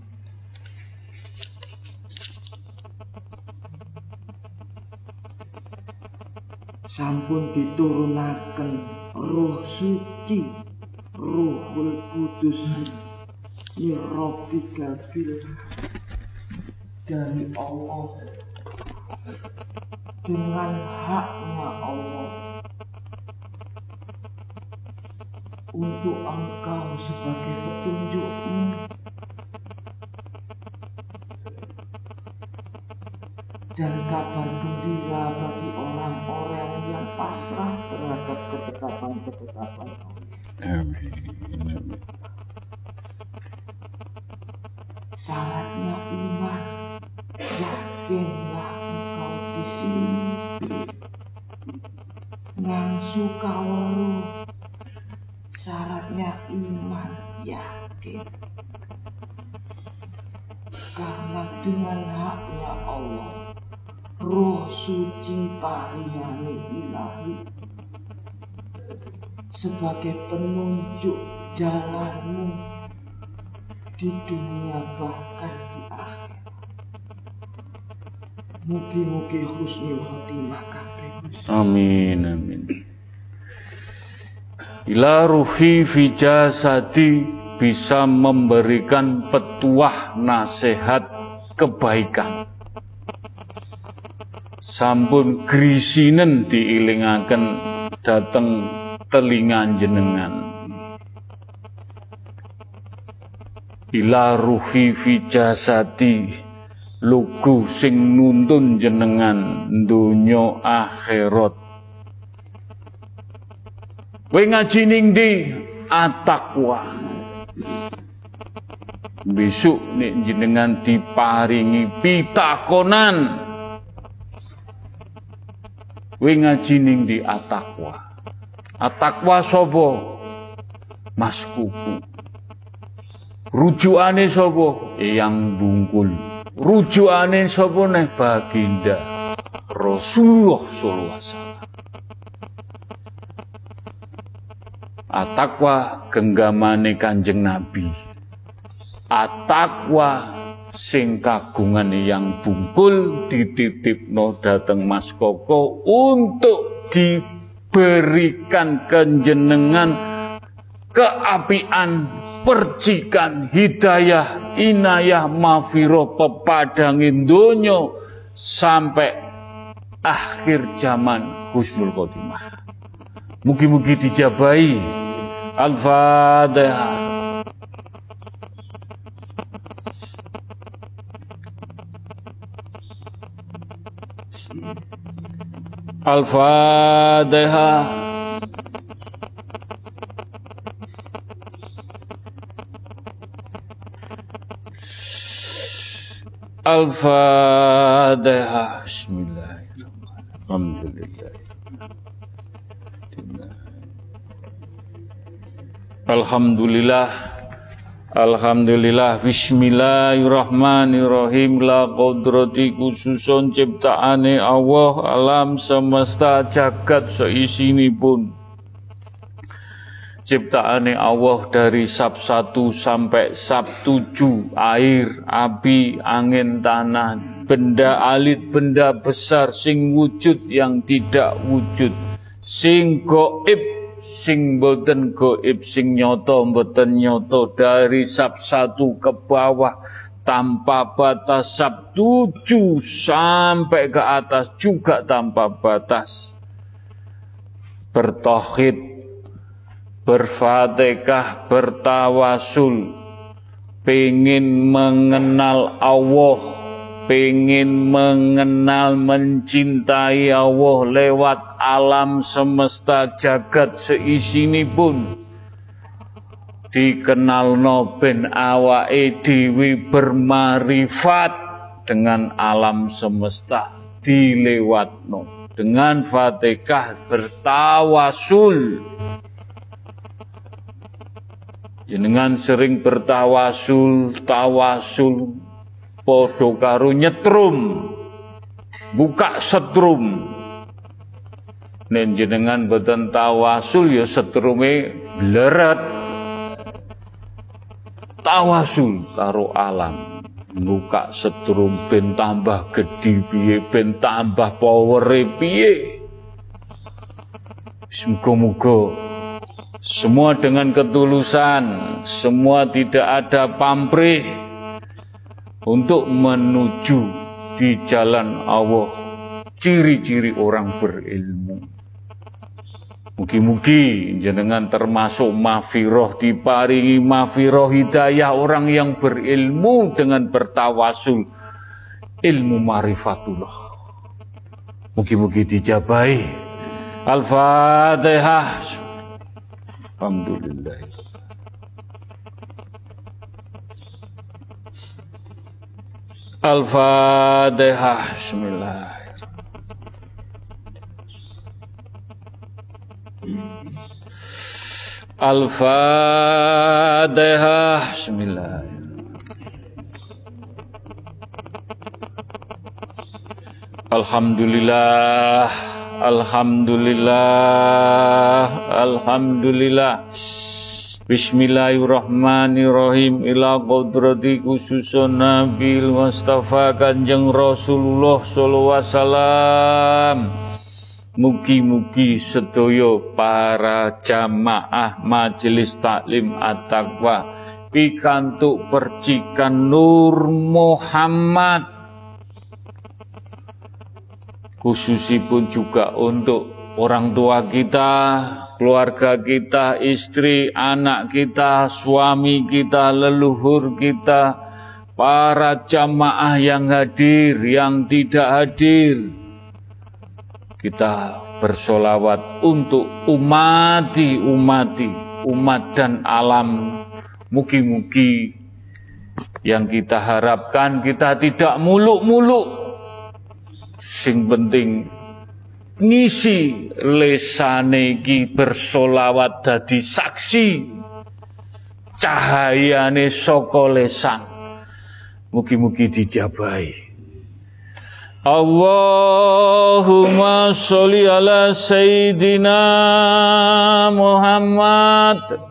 Sampun diturunaken roh suci rohul kudus. Rabbika bil dari Allah. Dengan haknya Allah. Untuk engkau sebagai petunjukmu. Dan kabar gembira bagi orang-orang yang pasrah terhadap ketetapan-ketetapan Allah. Syaratnya iman, yakinlah engkau di sini. Yang suka waru, syaratnya iman, yakin. Karena dengan haknya Allah, roh suci paringane ilahi sebagai penunjuk jalanmu di dunia bahkan di akhir. Mugi-mugi husnul khotimah kabeh Amin amin. Ila ruhi fi jasadi bisa memberikan petuah nasihat kebaikan sampun grisinen diilingaken dateng telingan jenengan. Ila ruhi fi jasati lugu sing nuntun jenengan donya akhirat. Kowe ngaji ning ndi? Atakwa. Besok nek jenengan diparingi pitakonan. Kowe ngaji ning di atakwa atakwa sapa? Mas kuku. Rujukane sapa? Yang bungkul. Rujukane sapa neh baginda? Rasulullah sallallahu alaihi wasallam. Atakwa genggamane Kanjeng Nabi. Atakwa sing kagungan yang bungkul dititipno dateng Mas Koko untuk diberikan kenjenengan keapian percikan hidayah inayah mafiro pepadangin donyo sampai akhir zaman husnul khotimah mugi-mugi dijabai Al-Fatihah. Al-Fatihah. Al-Fatihah. Bismillahirrahmanirrahim. Alhamdulillah. Alhamdulillah Alhamdulillah Bismillahirrahmanirrahim. La kodrati khususon ciptaane Allah Alam semesta jagat seisini pun Ciptaane Allah dari sab satu sampai sab tujuh Air, api, angin, tanah Benda alit, benda besar Sing wujud yang tidak wujud. Sing goib sing boten goib sing nyoto boten nyoto dari sab satu ke bawah tanpa batas. Sab tujuh sampai ke atas juga tanpa batas. Bertohid berfatihah bertawasul. Pengen mengenal Allah pengen mengenal mencintai Allah lewat alam semesta jagat seisini pun dikenal no ben awake dewi bermarifat dengan alam semesta dilewat no dengan fatihah bertawasul. Dengan sering bertawasul tawasul podo karo nyetrum. Buka setrum. Nen jenengan boten tawasul ya setrume bleret. Tawasul karo alam. Buka setrum ben tambah gede piye ben tambah powere piye. Semoga-moga semua dengan ketulusan, semua tidak ada pamrih, untuk menuju di jalan Allah ciri-ciri orang berilmu. Mugi-mugi jenengan termasuk mafiroh diparingi mafiroh hidayah orang yang berilmu dengan bertawasul ilmu marifatullah. Mugi-mugi dijabai. Al-Fatihah. Alhamdulillah. Al-Fatihah. Bismillahirrahmanirrahim. Al-Fatihah. Bismillahirrahmanirrahim. Alhamdulillah. Alhamdulillah. Alhamdulillah. Bismillahirrahmanirrahim. Ila qudrati khususun Nabi Mustafa Kanjeng Rasulullah sallallahu alaihi wasallam. Mugi-mugi sedoyo para jamaah majelis taklim at-taqwa pikantuk percikan Nur Muhammad. Khususipun juga untuk orang tua kita, keluarga kita, istri, anak kita, suami kita, leluhur kita, para jamaah yang hadir, yang tidak hadir. Kita bersolawat untuk umati, umati, umat dan alam. Mugi-mugi yang kita harapkan kita tidak muluk-muluk. Sing penting ngisi lesane iki bersolawat dadi saksi. Cahayane saka lesan. Mugi-mugi dijabahi. Allahumma sholli ala sayyidina Muhammad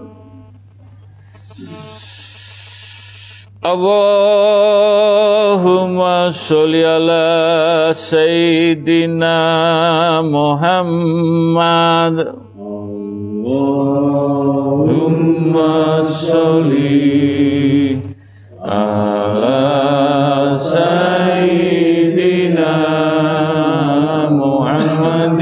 Allahumma salli ala Sayyidina Muhammad Allahumma salli ala Sayyidina Muhammad.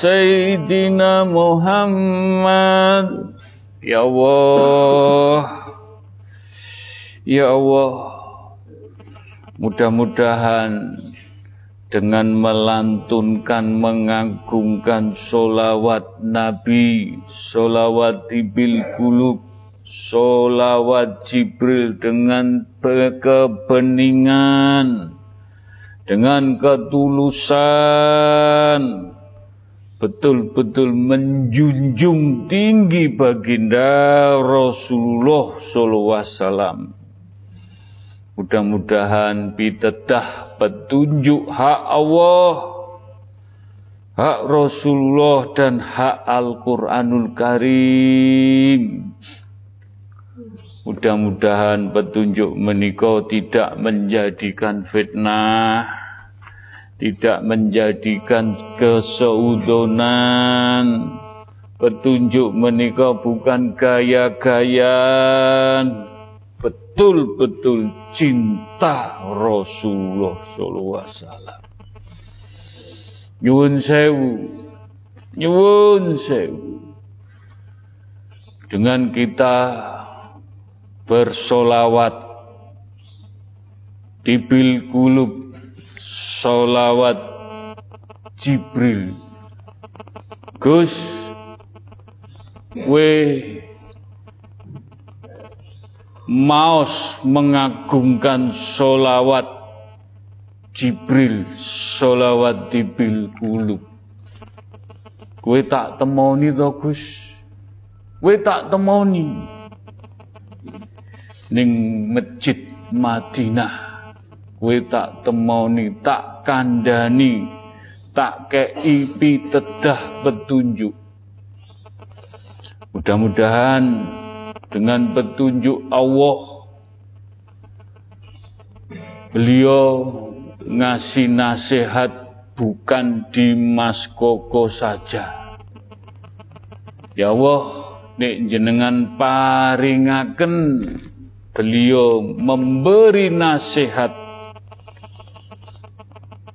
Sayyidina Muhammad. Ya Allah. Ya Allah. Mudah-mudahan dengan melantunkan mengagungkan solawat Nabi, solawat Ibil Kulub, solawat Jibril dengan kebeningan, dengan ketulusan, betul-betul menjunjung tinggi baginda Rasulullah SAW. Mudah-mudahan bidedah petunjuk hak Allah, hak Rasulullah dan hak Al-Quranul Karim. Mudah-mudahan petunjuk menikah tidak menjadikan fitnah tidak menjadikan keseudonan petunjuk menikah bukan gaya-gayaan. Betul-betul cinta Rasulullah sallallahu alaihi wasallam. Nyuwun sewu. Nyuwun sewu. Dengan kita bersolawat tibil kulub solawat Jibril. Gus we maos mengagungkan solawat Jibril solawat tibil kulub Kue tak temoni to Gus? Kue tak temoni? Ning masjid Madinah Kue tak temoni tak kandani tak kei tedah petunjuk. Mudah-mudahan dengan petunjuk Allah beliau ngasih nasihat bukan di Mas Koko saja. Ya Allah nek jenengan paringaken beliau memberi nasihat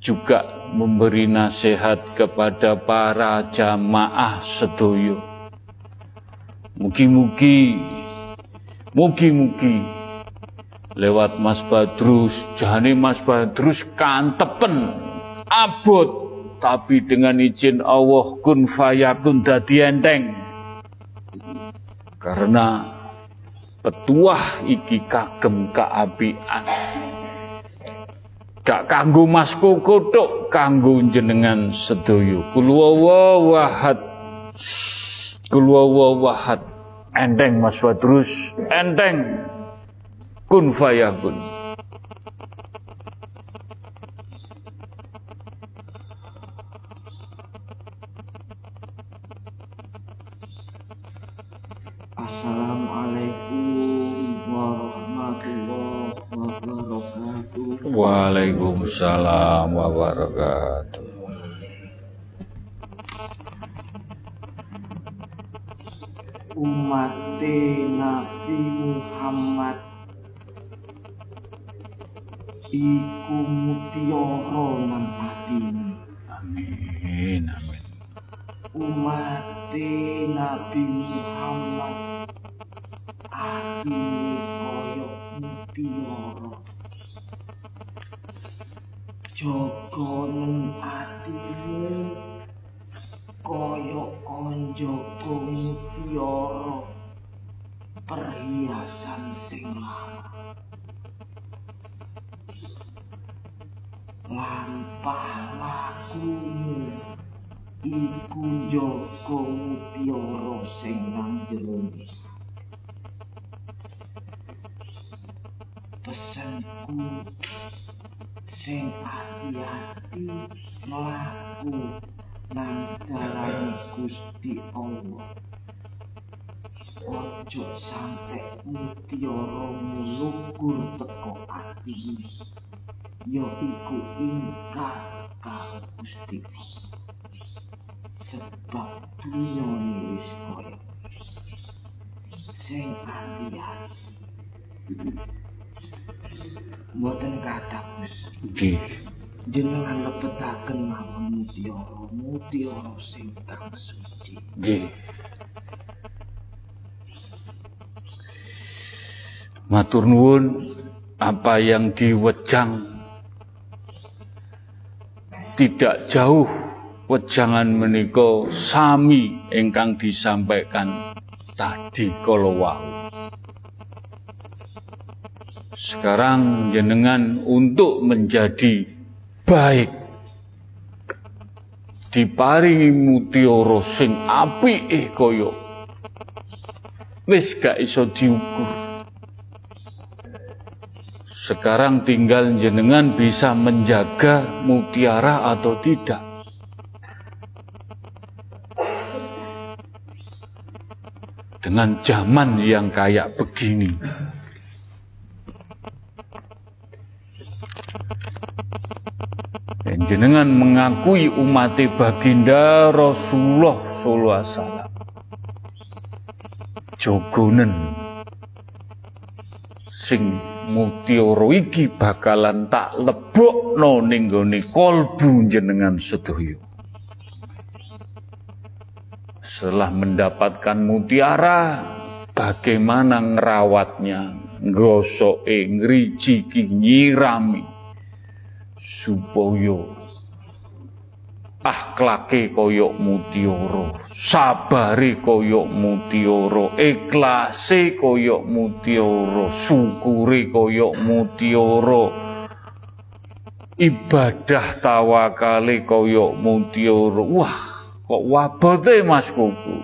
juga memberi nasihat kepada para jamaah sedoyo. Mugi-mugi Mugi-mugi lewat Mas Badrus, jane Mas Badrus kantepen abot tapi dengan izin Allah kun fayakun dadi enteng. Karena petuah iki kagem kaapian. Gak kanggo Mas Koko tok, kanggo jenengan sedaya. Kul wahad. Kul wahad enteng Mas Badrus, enteng kun fayakun. Iku njaga mutiara sing nang jero pesanku sing hati-hati mlaku nang dalane Gusti Allah. Ojo sampe mutiara mulukur teko atimu. Ya iku ingkar karo Gusti Allah. Sebab dunia ini wis koyo sing hati-hati. Mboten kathah. Nggih. jenengan lebetaken mawon mutiara mutiara sing kang suci Nggih. Matur nuwun apa yang diwejang tidak jauh wejangan menika sami ingkang disampaikan tadi kala wau. Sekarang jenengan untuk menjadi baik diparingi mutiara sing apike kaya wis gak iso diukur. Sekarang tinggal jenengan bisa menjaga mutiara atau tidak. Dengan zaman yang kayak begini. Dan jenengan mengakui umat baginda Rasulullah sallallahu alaihi wasallam. jogonen sing mutiara iki bakalan tak lebokno ning gone kolbu jenengan sedaya. Setelah mendapatkan mutiara, bagaimana ngerawatnya, ngosoke, ngrijiki, nyirami supaya akhlake koyok mutiara, sabare koyok mutiara, ikhlase koyok mutiara, syukure koyok mutiara. Ibadah tawakale koyok mutiara. Wah, kok wabote Mas Kuku.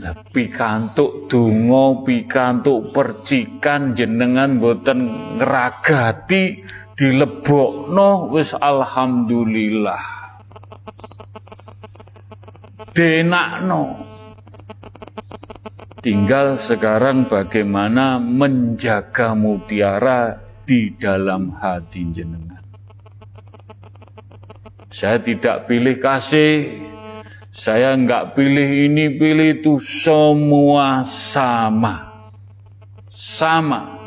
Lah pikantuk donga, pikantuk percikan jenengan boten ngragati dilebokno wis alhamdulillah. Denakno. Tinggal sekarang bagaimana menjaga mutiara di dalam hati jenengan saya tidak pilih kasih saya enggak pilih ini pilih itu semua sama sama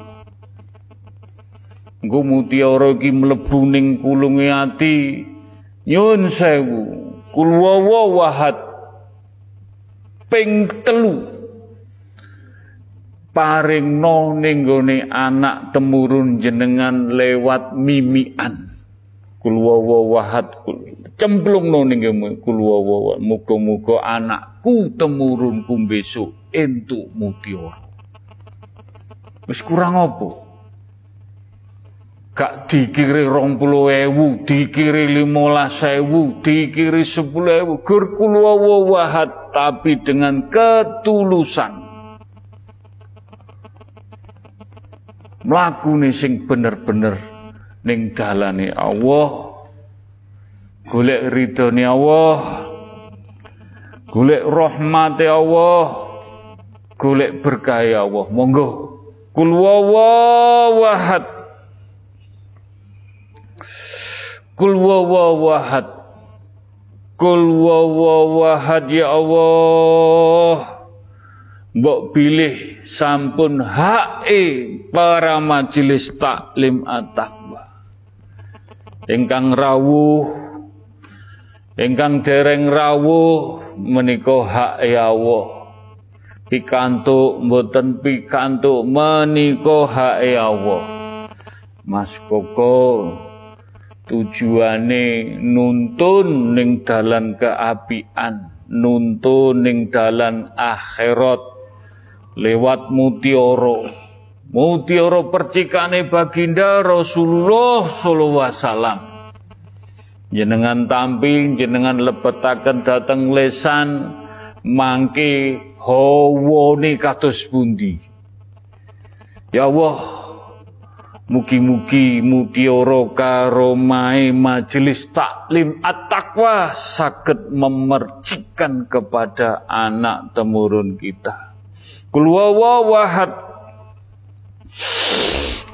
Engko mutiara iki mlebu ning kulunge ati. Nyun sewu. Kulwawa wahad ping telu. Paringno ning anak temurun jenengan lewat mimian. Kulwawa wahad cemplungno ning kulwawa. Muga-muga anakku temurunku besok entuk mutiara. Wis kurang apa? gak dikiri rong puluh ewu, dikiri limolas ewu, dikiri sepuluh ewu, gur wahat, tapi dengan ketulusan. Melakukan sing bener-bener ning dalane Allah, golek ridhone Allah, golek rahmate Allah, golek berkah Allah. Monggo kul wahat Kul wawahad. Kul wawahad ya Allah. Mbok pilih sampun hae para majelis taklim at-taqwa. Ingkang rawuh ingkang dereng rawuh menika hae Allah. Pikantuk mboten pikantuk menika hae Allah. Mas Koko tujuane nuntun ning dalan keapian nuntun ning dalan akhirat lewat mutiara mutiara percikane baginda Rasulullah sallallahu alaihi wasallam jenengan tamping jenengan lebetaken dateng lesan mangke hawane kados pundi ya Allah Mugi-mugi mutiara karomai majelis taklim at-taqwa sakit memercikan kepada anak temurun kita. Kulwawa wahad.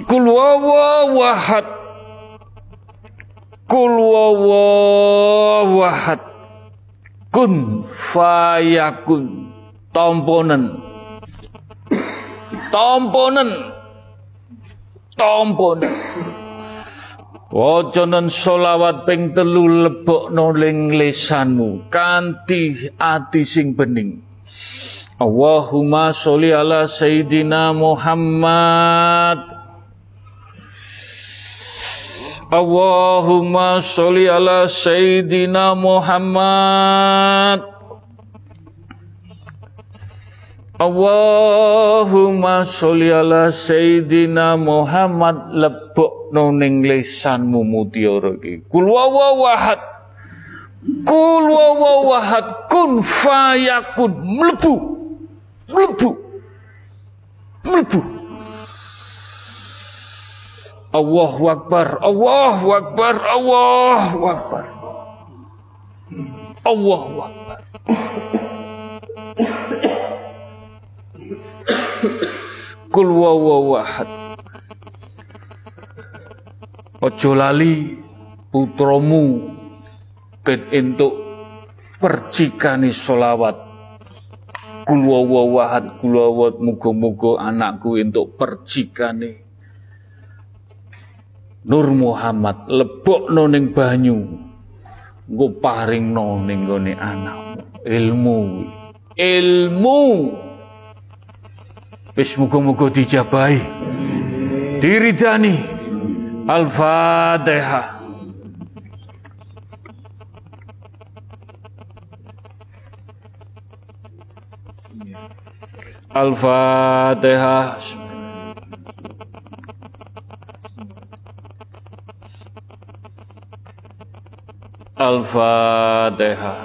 Kulwawa wahad. Kulwawa wahad. Kun fayakun. Tomponen. Tomponen tampun. Wacanan solawat ping telu lebokno ling lesanmu kanthi ati sing bening. Allahumma sholli ala sayyidina Muhammad. Allahumma sholli ala sayyidina Muhammad. Allahumma sholli ala Sayyidina Muhammad lebok ning lisanmu mutiara iki. Kul wawahad. Kul wawahad kun fayakun mlebu. Mlebu. Mlebu. Allahu Akbar, Allahu Akbar, Allahu Akbar. Allahu Akbar. Kul wawahad. Ojo lali putromu ket entuk percikani solawat kulwawahat kulwawat muga-muga anakku untuk percikane Nur Muhammad lebokno ning banyu. Engko paringno ning gone anakmu. Ilmu. Ilmu. Wis muga-muga dijabahi. Diridani. Al-Fatihah. Al-Fatihah. Al-Fatihah.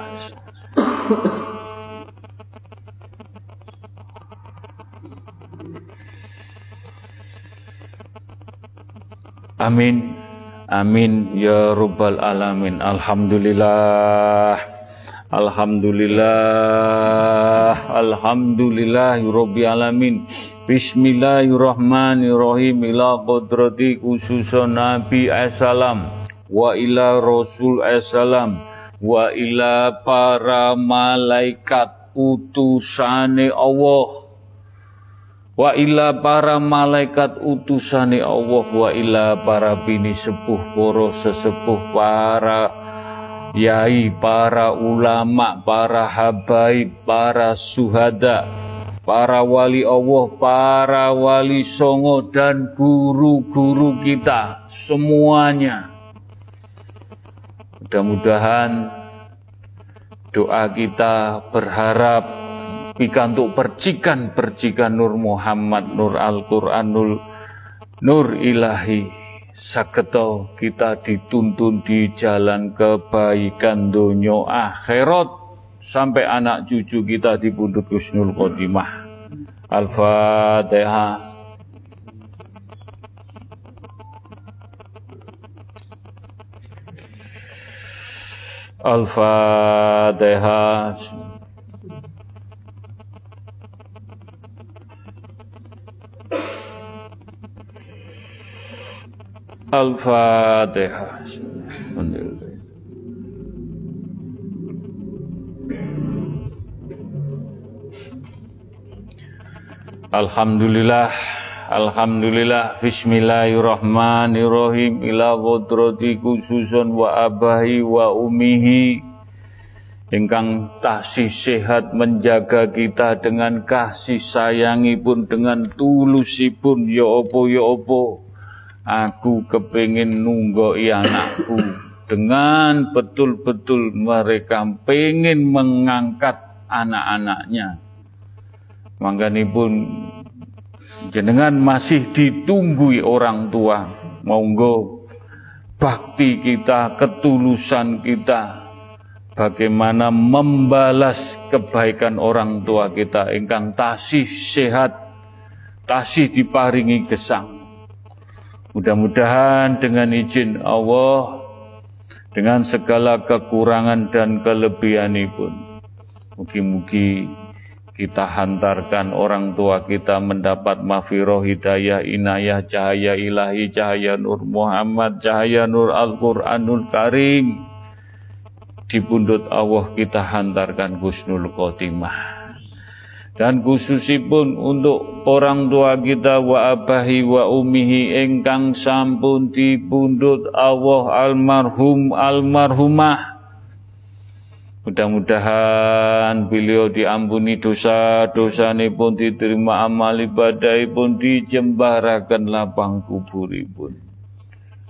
Amin. Amin ya Rabbal Alamin. Alhamdulillah. Alhamdulillah Alhamdulillah Rabbil Alamin Bismillahirrahmanirrahim Ila qudrati khususun Nabi Assalam Wa ila Rasul Assalam Wa ila para malaikat utusane Allah Wa ila para malaikat utusane Allah Wa ila para bini sepuh poro sesepuh para yai, para ulama, para habaib, para suhada, para wali Allah, para wali songo dan guru-guru kita semuanya. Mudah-mudahan doa kita berharap pikantuk percikan-percikan Nur Muhammad, Nur Al-Quranul, Nur Ilahi saketo kita dituntun di jalan kebaikan dunia akhirat sampai anak cucu kita di pundut Husnul Khotimah. Al-Fatihah. Al-Fatihah. Al-Fatihah. Alhamdulillah Alhamdulillah Bismillahirrahmanirrahim. Ila qudrati khususun wa abahi wa umihi. Ingkang tasih sehat menjaga kita dengan kasih sayangipun dengan tulusipun. Ya opo ya opo Aku kepingin nunggoi anakku dengan betul-betul mereka pengen mengangkat anak-anaknya. Makanya pun jenengan masih ditunggui orang tua. Monggo bakti kita, ketulusan kita, bagaimana membalas kebaikan orang tua kita ingkang tasih sehat, tasih diparingi gesang. Mudah-mudahan dengan izin Allah, dengan segala kekurangan dan kelebihan pun, mugi-mugi kita hantarkan orang tua kita mendapat mafiroh hidayah inayah cahaya ilahi cahaya nur Muhammad cahaya nur Al-Quranul Karim. Di pundut Allah kita hantarkan husnul khotimah. Dan khususipun untuk orang tua kita wa abahi wa umihi engkang sampun dipundhut Allah almarhum almarhumah Mudah-mudahan beliau diampuni dosa-dosa pun diterima amal ibadah pun dijembarakan lapang kuburipun.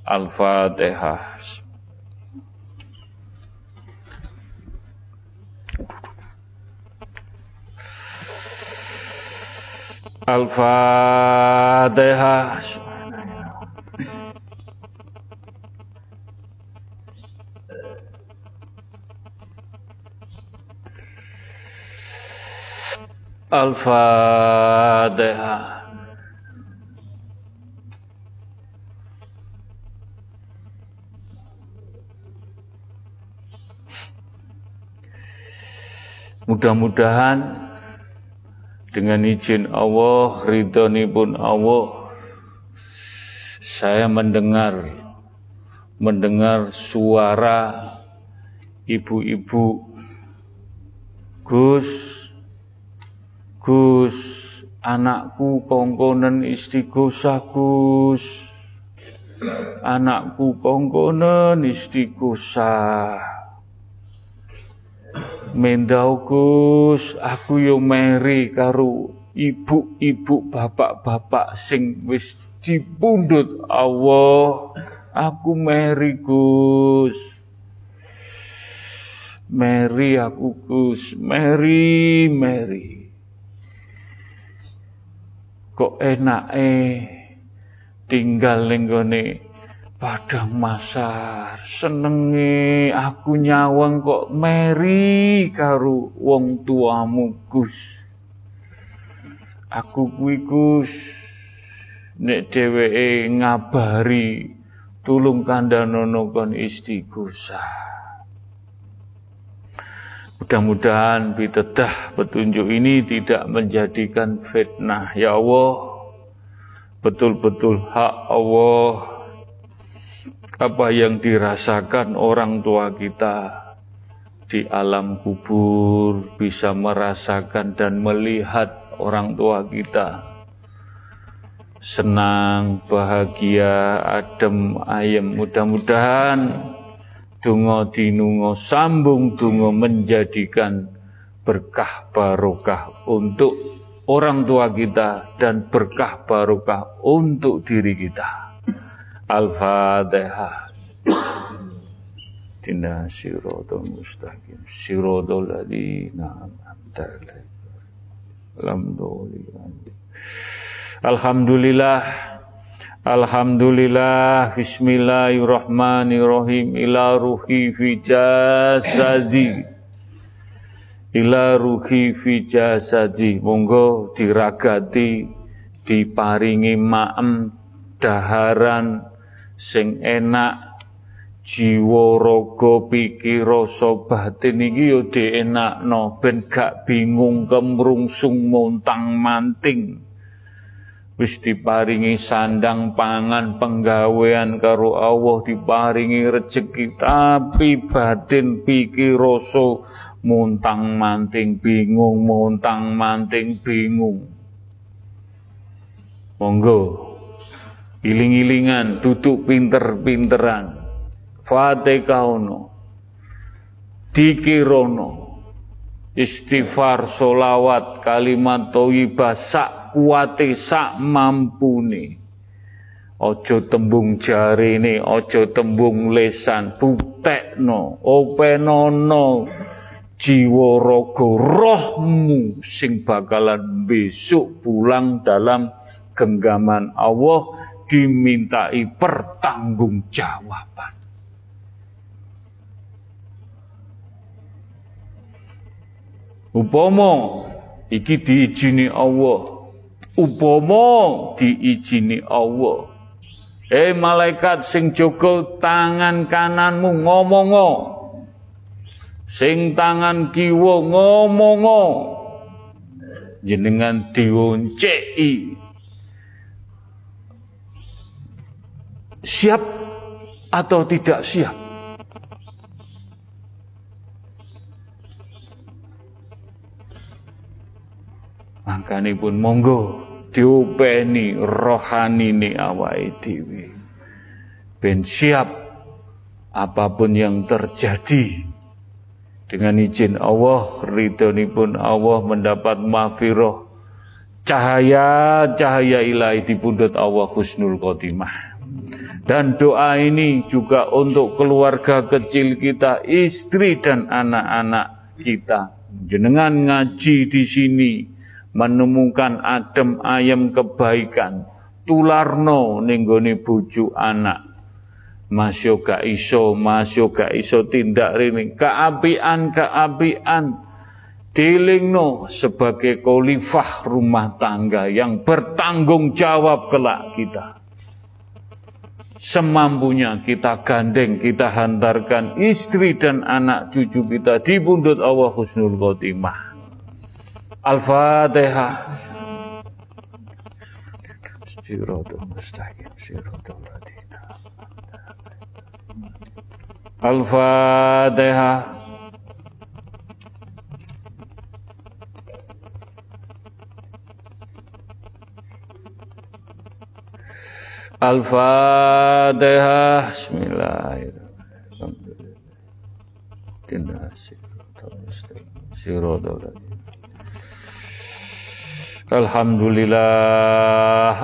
Al-Fatihah. Al-Fatihah. Al-Fatihah. Mudah-mudahan dengan izin Allah, ridhoni pun Allah, saya mendengar mendengar suara ibu-ibu Gus Gus, anakku kongkonen istighosah Gus. Anakku kongkonen istighosah. Mendau Gus, aku yo meri karo ibu-ibu bapak-bapak sing wis dipundhut Allah. Aku meri Gus. Meri aku Gus, Meri, Meri. Kok enak eh tinggal ning padang masar. Senenge aku nyawang kok Meri karo wong tuamu Gus. Aku kuwi Gus nek dheweke ngabari tulung kandhanono kon istighosah. Mudah-mudahan bitedah petunjuk ini tidak menjadikan fitnah. Ya Allah, betul-betul hak Allah apa yang dirasakan orang tua kita di alam kubur bisa merasakan dan melihat orang tua kita senang, bahagia, adem, ayem. Mudah-mudahan dungo dinungo sambung dungo menjadikan berkah barokah untuk orang tua kita dan berkah barokah untuk diri kita. Al-Fatihah. Tina sirotol mustaqim. Sirotol ladina amta Alhamdulillah. Alhamdulillah Alhamdulillah Bismillahirrahmanirrahim. Ila ruhi fi jasadi. Ila ruhi fi jasadi. Monggo diragati Diparingi maem Daharan Sing enak Jiwa raga pikir rasa batin. Iki yo dienakno ben gak bingung kemrungsung montang manting wis diparingi sandang pangan penggawean karo Allah diparingi rezeki tapi batin pikir rasa montang manting bingung montang manting bingung. Monggo iling-ilingan duduk pinter-pinteran. Fatihah ono. Dikirono istighfar solawat kalimat thayyibah sak kuwate sak mampune. Aja tembung jarine, aja tembung lesan, buktekno, openono jiwa raga rohmu sing bakalan besok pulang dalam genggaman Allah dimintai pertanggungjawaban. Upomo iki diizini Allah upama diijini Allah. Eh malaikat sing jaga tangan kananmu ngomongo. Sing tangan kiwa ngomongo. Jenengan dionceki. Siap atau tidak siap Makanya pun monggo diupeni ni awake dhewe. Ben siap apa pun yang terjadi dengan izin Allah, pun Allah mendapat mafiroh cahaya-cahaya ilahi di pundut Allah Husnul Khotimah. Dan doa ini juga untuk keluarga kecil kita, istri dan anak-anak kita. Jenengan ngaji di sini, menemukan adem ayam kebaikan. Tularno ninggoni buju anak. Masyo gak iso masyo gak iso tindak rini keapian keapian. Dilingno sebagai khalifah rumah tangga yang bertanggung jawab kelak kita. Semampunya kita gandeng, kita hantarkan istri dan anak cucu kita di pundut Allah Husnul Khotimah. Al-Fatihah. Al-Fatihah. Al-Fatihah. Bismillahirrahmanirrahim. Dinasir. Sirotol. Alhamdulillah,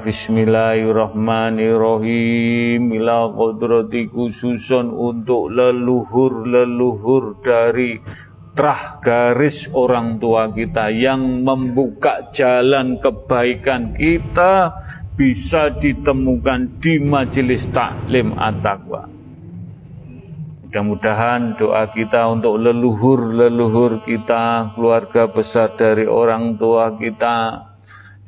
Bismillahirrahmanirrahim. Ila kodrati khususon untuk leluhur-leluhur dari terah garis orang tua kita yang membuka jalan kebaikan kita bisa ditemukan di majelis taklim at-taqwa. Mudah-mudahan doa kita untuk leluhur-leluhur kita, keluarga besar dari orang tua kita,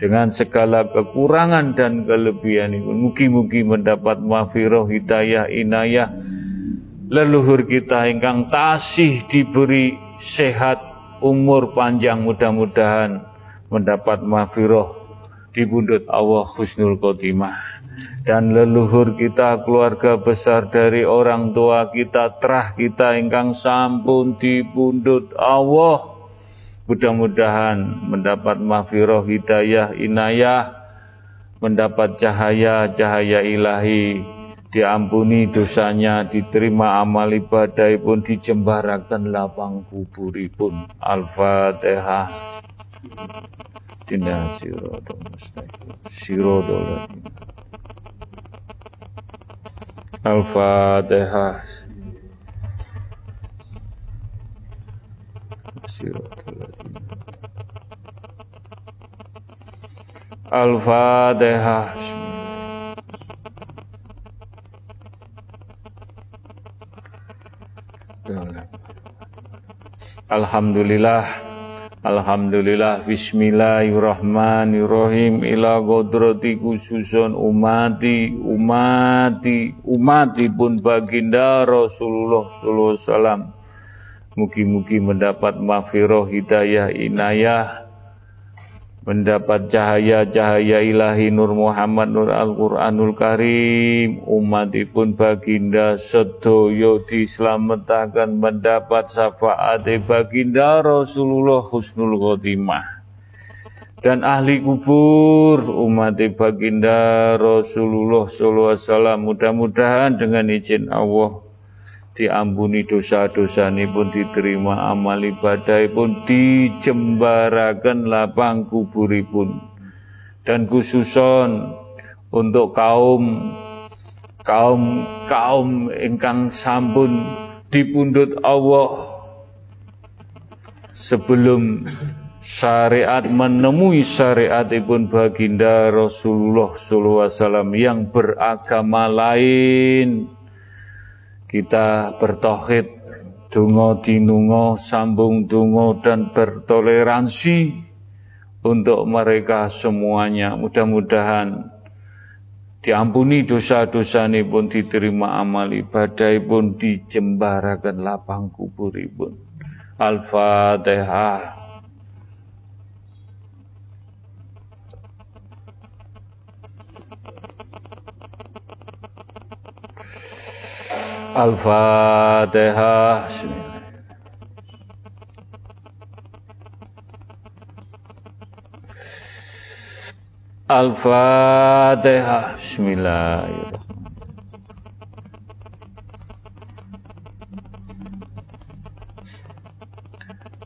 dengan segala kekurangan dan kelebihan itu. Mugi-mugi mendapat mafiroh, hidayah, inayah, leluhur kita ingkang tasih diberi sehat, umur panjang, mudah-mudahan mendapat mafiroh di bundut Allah Husnul Khotimah dan leluhur kita keluarga besar dari orang tua kita terah kita ingkang sampun dipundhut Allah. Mudah-mudahan mendapat mahfirah hidayah inayah. Mendapat cahaya-cahaya ilahi. Diampuni dosanya diterima amal ibadah pun dijembarakan lapang kuburipun al-fatihah. Dinah sirodol mustaqim. Sirodol Al-Fatihah. Al-Fatihah. Alhamdulillah Alhamdulillah Bismillahirrahmanirrahim. Ila kodrati khususun umati Umati Umati pun baginda Rasulullah Sallallahu Alaihi Wasallam. Mugi-mugi mendapat mafiroh hidayah inayah mendapat cahaya-cahaya ilahi Nur Muhammad Nur Al-Quranul Karim. Umatipun baginda sedoyo diselamatkan mendapat syafaat baginda Rasulullah Husnul Khotimah. Dan ahli kubur umat baginda Rasulullah SAW mudah-mudahan dengan izin Allah diampuni dosa-dosa ini pun diterima amal ibadah pun dijembarakan lapang kuburipun. Dan khususon untuk kaum kaum kaum ingkang sampun dipundut Allah sebelum syariat menemui syariat pun baginda Rasulullah SAW yang beragama lain kita bertohid, dungo dinungo, sambung dungo dan bertoleransi untuk mereka semuanya. Mudah-mudahan diampuni dosa-dosa ini pun diterima amal ibadah pun dijembarakan lapang kubur pun. Al-Fatihah. Al-Fatihah. Al-Fatihah. Bismillahirrahmanirrahim.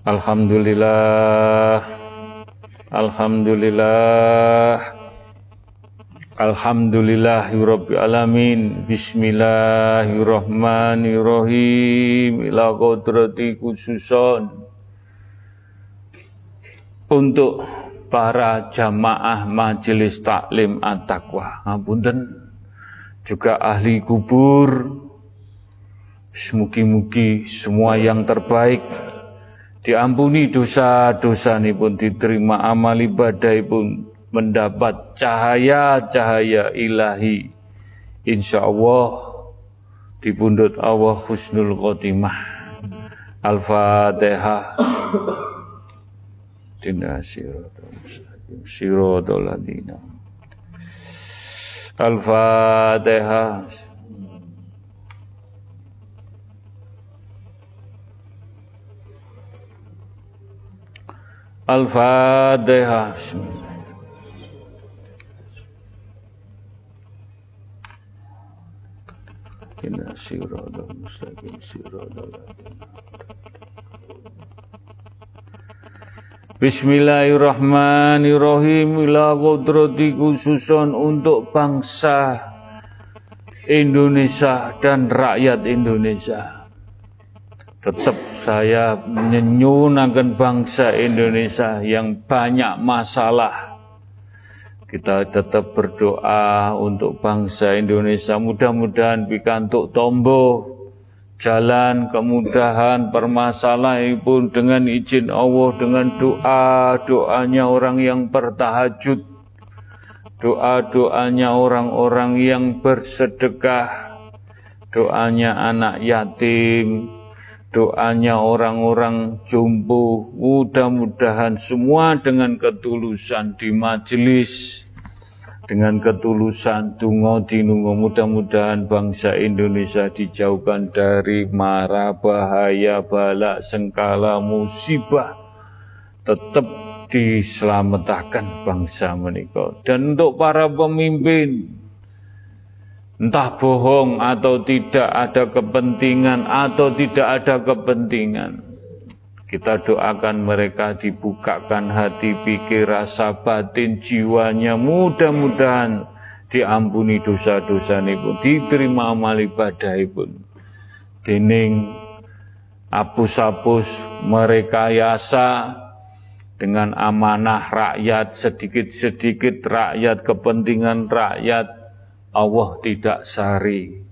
Alhamdulillah. Alhamdulillah. Alamin. Bismillahirrahmanirrahim. Ila kodrati khususon untuk para jamaah majelis taklim at-taqwa. Ngapunten juga ahli kubur. Semugi-mugi semua yang terbaik diampuni dosa-dosa pun diterima amal ibadah pun mendapat cahaya-cahaya ilahi. Insya Allah dibundut Allah husnul khotimah. Al-Fatihah. Dina siratul ladina. Al-Fatihah. Al-Fatihah. Bismillah. Inna siratal mustaqim siratal Bismillahirrahmanirrahim ila kodrati khususon untuk bangsa Indonesia dan rakyat Indonesia. Tetap saya menyenyunakan bangsa Indonesia yang banyak masalah. Kita tetap berdoa untuk bangsa Indonesia. Mudah-mudahan pikantuk tombo jalan kemudahan permasalahan pun dengan izin Allah dengan doa doanya orang yang bertahajud doa doanya orang-orang yang bersedekah doanya anak yatim doanya orang-orang jumbo mudah-mudahan semua dengan ketulusan di majelis dengan ketulusan tungo dinungo mudah-mudahan bangsa Indonesia dijauhkan dari mara bahaya bala sengkala musibah. Tetap diselamatkan bangsa menikah dan untuk para pemimpin entah bohong atau tidak ada kepentingan atau tidak ada kepentingan kita doakan mereka dibukakan hati, pikir, rasa batin, jiwanya. Mudah-mudahan diampuni dosa-dosa pun, diterima amal ibadah pun. Dening apus-apus mereka yasa dengan amanah rakyat, sedikit-sedikit rakyat, kepentingan rakyat, Allah tidak sari.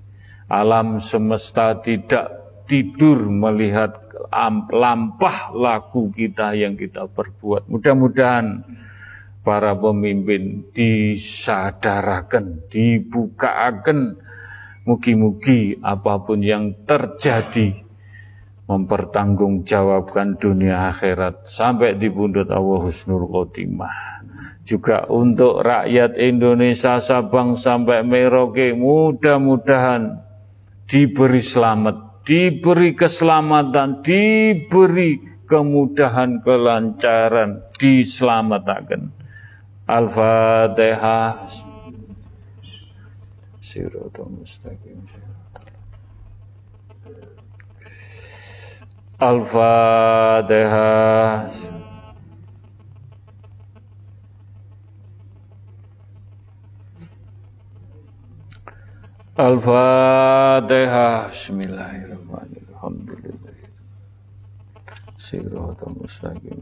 Alam semesta tidak tidur melihat lampah laku kita yang kita perbuat. Mudah-mudahan para pemimpin disadarakan, dibukakan, mugi-mugi apa pun yang terjadi mempertanggungjawabkan dunia akhirat sampai di pundut Allah Husnul Khotimah. Juga untuk rakyat Indonesia Sabang sampai Merauke mudah-mudahan diberi selamat diberi keselamatan, diberi kemudahan, kelancaran, diselamatkan. Al-Fatihah. Mustaqim. Al-Fatihah. Al-Fatihah. Bismillahirrahmanirrahim. Alhamdulillah. Siratul mustaqim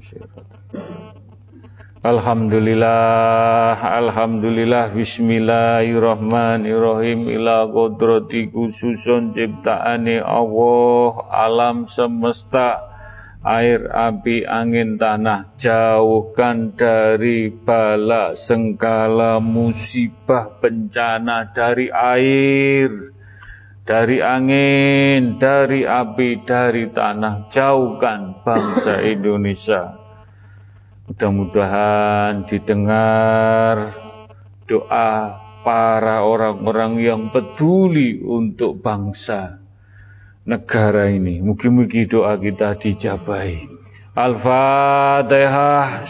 Alhamdulillah, Alhamdulillah, Bismillahirrahmanirrahim Ila kodrati khususun ciptaane Allah Alam semesta air, api, angin, tanah, jauhkan dari bala, sengkala, musibah, bencana, dari air, dari angin, dari api, dari tanah, jauhkan bangsa Indonesia. Mudah-mudahan didengar doa para orang-orang yang peduli untuk bangsa negara ini. Mungkin-mungkin doa kita dijabai. Al-Fatihah.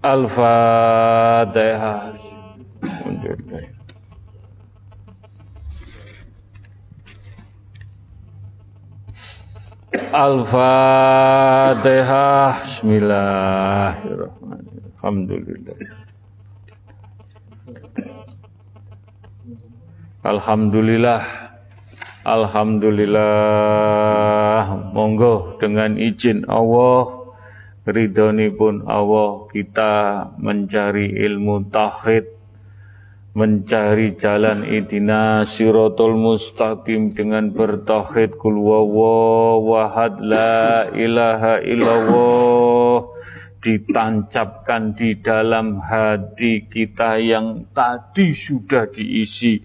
Al-Fatihah. Al-Fatihah. Bismillahirrahmanirrahim. Alhamdulillah. Alhamdulillah. Alhamdulillah. Monggo dengan izin Allah ridhoni pun Allah kita mencari ilmu tauhid mencari jalan idina siratul mustaqim dengan bertauhid. Kul la ilaha illallah ditancapkan di dalam hati kita yang tadi sudah diisi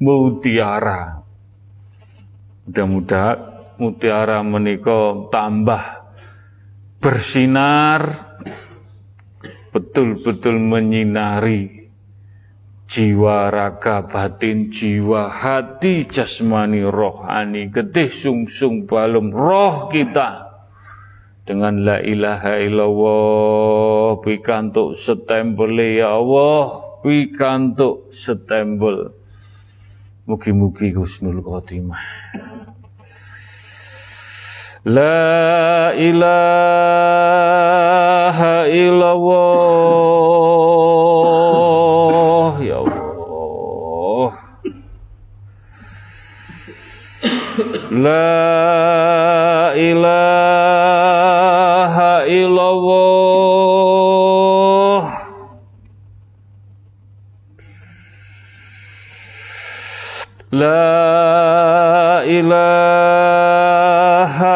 mutiara. Mudah-mudahan mutiara menikah tambah bersinar, betul-betul menyinari jiwa raga batin jiwa hati jasmani rohani getih sungsung balum roh kita dengan la ilaha illallah pikantuk setempel ya Allah pikantuk setempel. Mugi-mugi husnul khotimah. La ilaha illallah ya Allah. La ilaha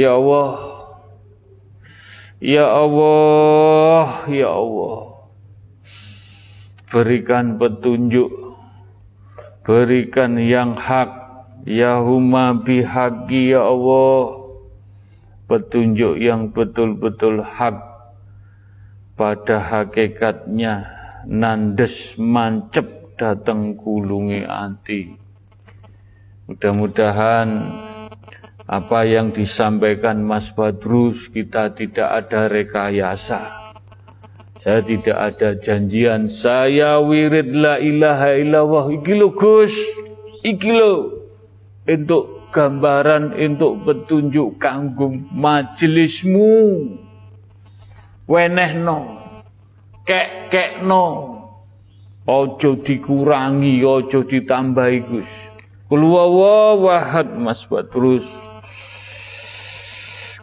Ya Allah. Ya Allah. Ya Allah. Berikan petunjuk. Berikan yang hak. Ya huma bihaqi ya Allah. Petunjuk yang betul-betul hak. Pada hakikatnya nandes mancep datang kulungi ati. Mudah-mudahan apa yang disampaikan Mas Badrus kita tidak ada rekayasa. Saya tidak ada janjian. Saya wirid la ilaha illallah. Iki lo Gus. Iki lo. Untuk gambaran, untuk petunjuk kanggung majelismu wenehno kek-kekno ojo dikurangi ojo ditambahi Gus kulwawa wahad Mas Badrus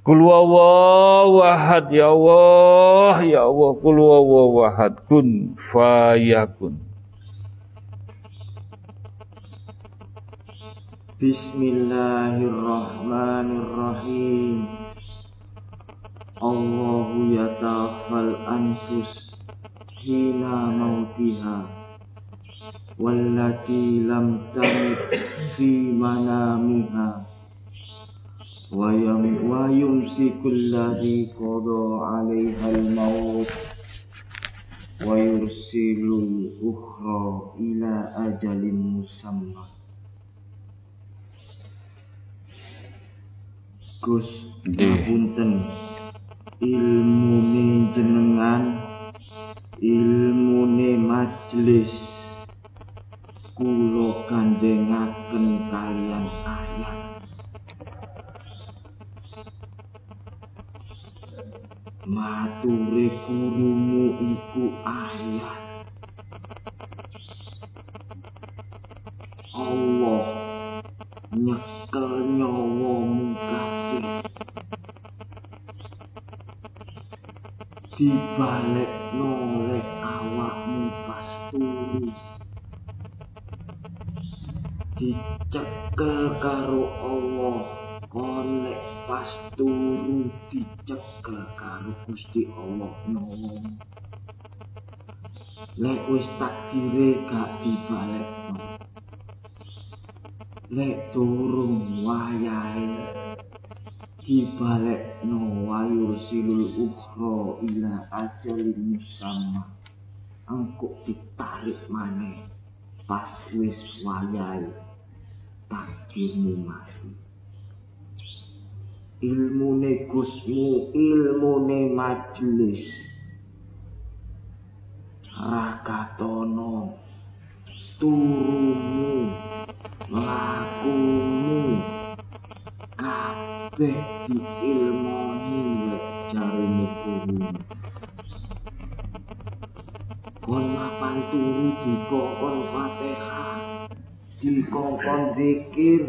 kulwawa wahad ya Allah ya Allah. Kulwawa wahad kun fayakun Bismillahirrahmanirrahim. Allahu yatawaffal anfus hina mautiha wallati lam tamut fi manamiha ladhi qada 'alaiha al-maut wa yursilul ukhra ila ajalin musamma Gus ngapunten ilmune jenengan ilmune majelis kula kandhengaken kalian mature gurumu iku ayat Allah nyekel nyawamu kabeh. Dibalik oleh awakmu pas turu dicekel karo Allah kolek pas turu dicekel karo Gusti Allah. Nyolong lek wis takdire gak dibalekno lek turung wayahe dibalekno wayu silul ukhra ila ajalin musamma. Engko ditarik maneh pas wis wayahe takdirmu mati ilmune gusmu ilmune majelis. Rakatono turumu lakumu kabeh diilmoni lek jarene guru kon mapan turu dikongkon fatihah dikongkon zikir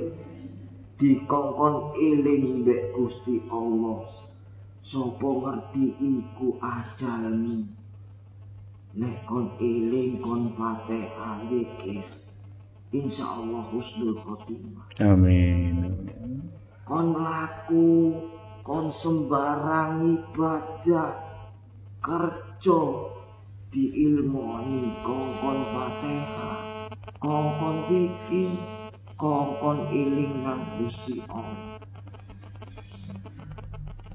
dikongkon eling mbek Gusti Allah. Sapa ngerti iku ajalmu nek kon eling kon fatihah zikir insyaallah husnul khotimah Amin. kon laku kon sembarang ibadah kerja diilmoni kongkon fatihah kongkon zikir kongkon eling nang Gusti Allah.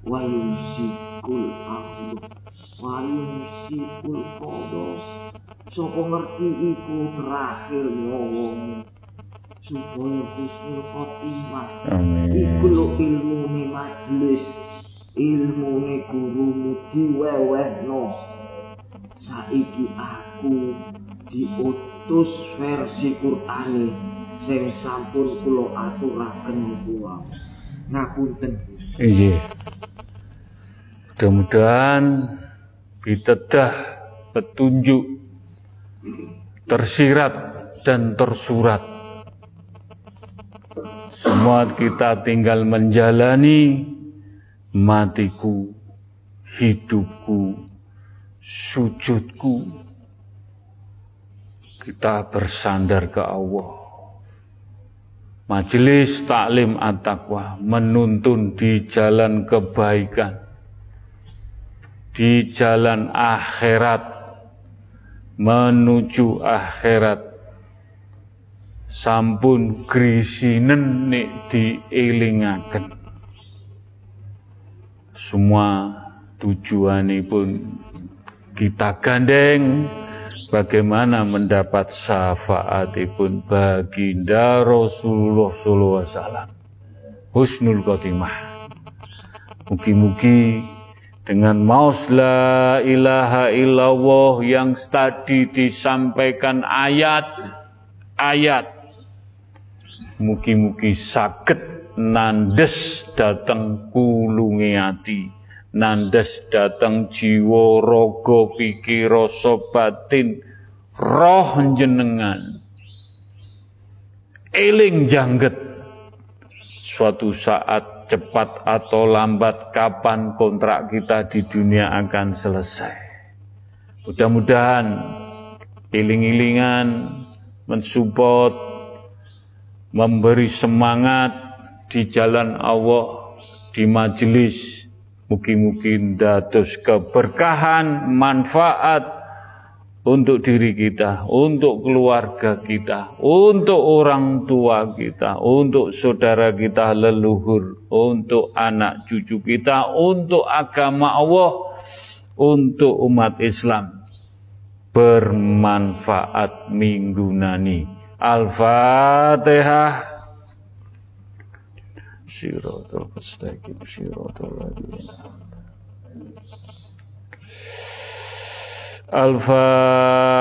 Wayusikul ahlu wayusikul kodos sapa ngerti iku terakhir nyawamu supaya husnul khotimah iku Amin. lho ilmune majelis. Ilmune gurumu diwewehno saiki aku diutus versi Qur'ane sing sampun kula aturaken niku wae ngapunten Iya. Mudah-mudahan pitedah petunjuk tersirat dan tersurat. Semua kita tinggal menjalani matiku, hidupku, sujudku. Kita bersandar ke Allah. Majelis taklim at-taqwa menuntun di jalan kebaikan, di jalan akhirat, menuju akhirat. Sampun grisinen nek dielingaken. Semua tujuanipun kita gandeng bagaimana mendapat syafaatipun baginda Rasulullah sallallahu alaihi wasallam. Husnul khotimah. Mugi-mugi dengan maus la ilaha illallah yang tadi disampaikan ayat-ayat mugi-mugi saged nandes dateng kulunge ati nandes dateng jiwa raga pikir rasa batin roh jenengan eling jangget. Suatu saat cepat atau lambat kapan kontrak kita di dunia akan selesai. Mudah-mudahan iling-ilingan mensupport memberi semangat di jalan Allah di majelis Mugi-mugi dados keberkahan, manfaat untuk diri kita, untuk keluarga kita, untuk orang tua kita, untuk saudara kita leluhur, untuk anak cucu kita, untuk agama Allah, untuk umat Islam. Bermanfaat minggu nani. Al-Fatihah. Siratul mustaqim siratul ladzina Al-Fatihah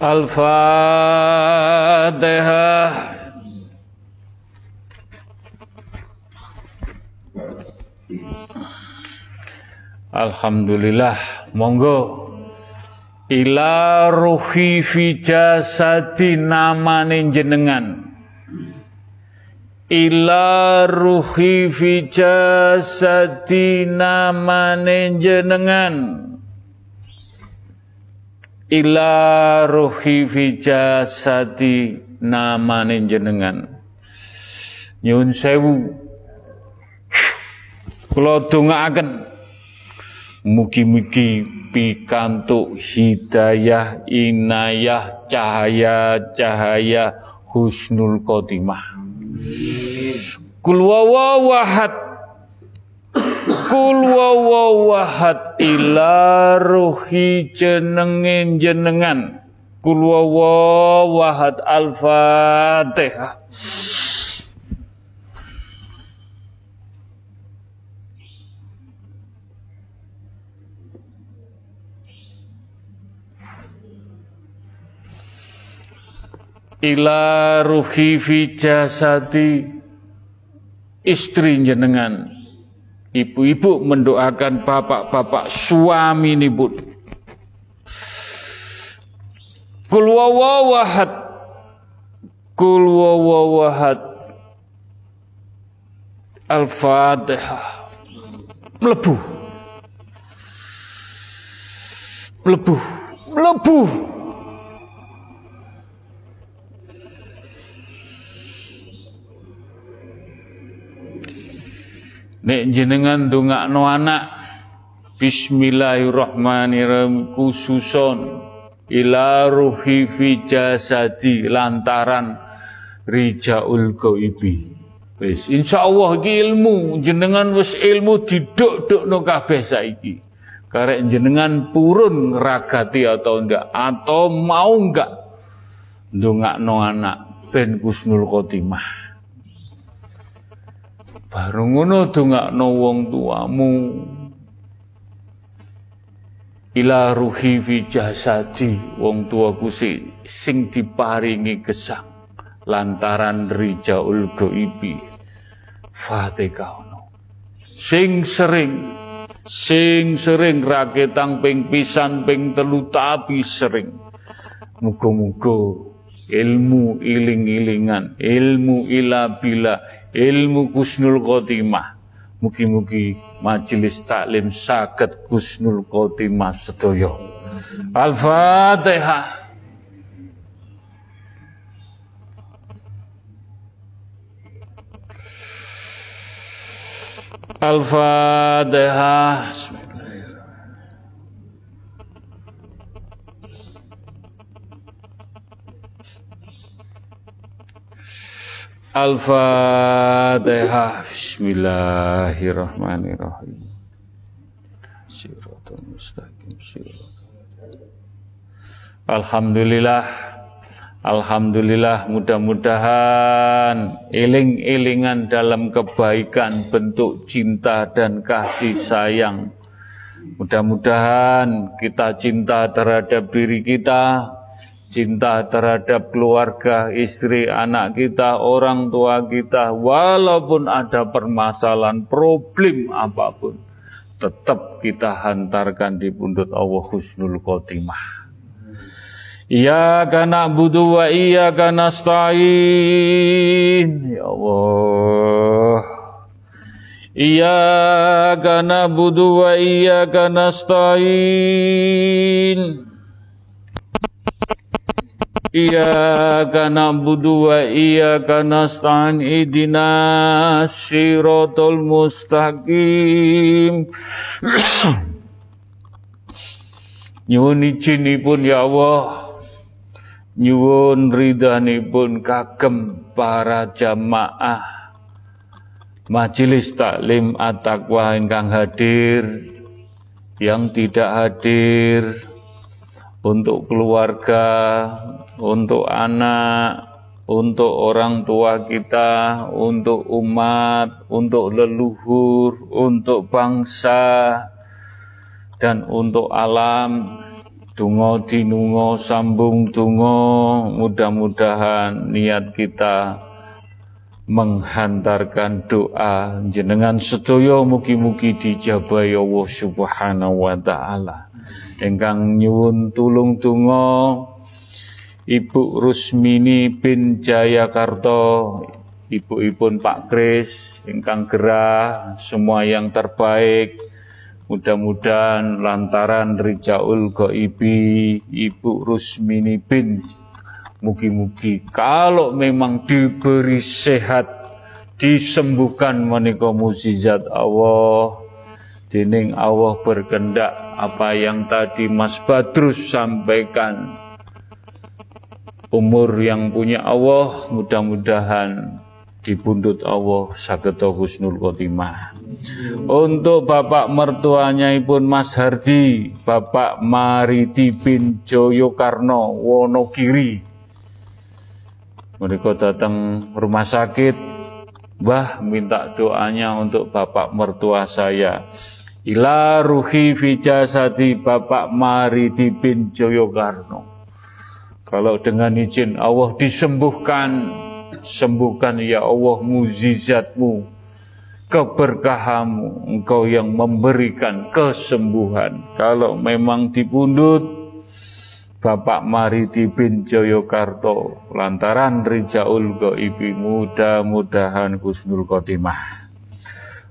Al-Fatihah Alhamdulillah, monggo ila ruhi fi jasadi namane jenengan. Ila ruhi fi jasadi namane jenengan. Ila ruhi fi jasadi namane jenengan. Nyun sewu. Kula dongaaken Mugi-mugi pikantuk hidayah, inayah, cahaya-cahaya husnul khotimah. Kul wawahad Kul wawahad ila ruhi jenengin jenengan. Kul al-fatihah. Ila ruhi fi jasadi istri jenengan. Ibu-ibu mendoakan bapak-bapak suami nibut kul wawahad kul wawahad al-fatihah. Melebu. Melebu. Melebu Nek jenengan no anak Bismillahirrahmanirrahim khususon ila ruhi fi jasadi lantaran rijaul goibi. Wis insyaallah iki ilmu jenengan wis ilmu diduk-dukno kabeh saiki. Karek jenengan purun ragati atau enggak atau mau enggak ndongakno anak ben kusnul khotimah. Baru ngono dongakno wong tuamu. Ila ruhi fi jasadi wong tuaku si, sing diparingi gesang lantaran rijaul goibi fatihah. Sing sering sing sering raketang ping pisan ping telu tapi sering muga-muga ilmu iling-ilingan ilmu ila bila ilmu kusnul khotimah. Mugi-mugi majelis taklim sakit kusnul khotimah sedoyo. Al-Fatihah. Al-Fatihah. Al-Fatihah Bismillahirrahmanirrahim. Mustaqim Alhamdulillah. Alhamdulillah mudah-mudahan iling-ilingan dalam kebaikan bentuk cinta dan kasih sayang. Mudah-mudahan kita cinta terhadap diri kita cinta terhadap keluarga, istri, anak kita, orang tua kita, walaupun ada permasalahan, problem apa pun, tetap kita hantarkan di pundut Allah Husnul Khotimah. Iyyaka na'budu wa iyyaka nasta'in. Ya Allah. Iyyaka na'budu wa iyyaka nasta'in. Iyyaka na'budu wa iyyaka nasta'in ihdinas siratal mustaqim. Nyuwun izinipun ya Allah. Nyuwun ridhanipun kagem para jamaah. Majelis Taklim At-Taqwa ingkang hadir yang tidak hadir. Untuk keluarga untuk anak, untuk orang tua kita, untuk umat, untuk leluhur, untuk bangsa, dan untuk alam. Tungo dinungo sambung tungo, mudah-mudahan niat kita menghantarkan doa jenengan sedoyo mugi-mugi dijabai Allah Subhanahu wa taala. Engkang nyuwun tulung tungo Ibu Rusmini bin Jayakarta, ibu-ibu Pak Kris, ingkang gerah, semua yang terbaik. Mudah-mudahan lantaran Rijaul Goibi, Ibu Rusmini bin Mugi-mugi kalau memang diberi sehat, disembuhkan menika mukjizat Allah. Dining Allah berkendak apa yang tadi Mas Badrus sampaikan umur yang punya Allah mudah-mudahan dibundut Allah sageto husnul khotimah. Untuk Bapak mertuanya pun Mas Hardi, Bapak Maridi bin Joyokarno Wonogiri. Mereka datang rumah sakit, Mbah minta doanya untuk Bapak mertua saya. Ila ruhi fi jasadi Bapak Maridi bin Joyokarno Kalau dengan izin Allah disembuhkan, sembuhkan ya Allah muzizatmu, keberkahamu, engkau yang memberikan kesembuhan. Kalau memang dipundut, Bapak Mariti bin Joyokarto lantaran Rijaul Goibi mudah-mudahan Husnul Khotimah.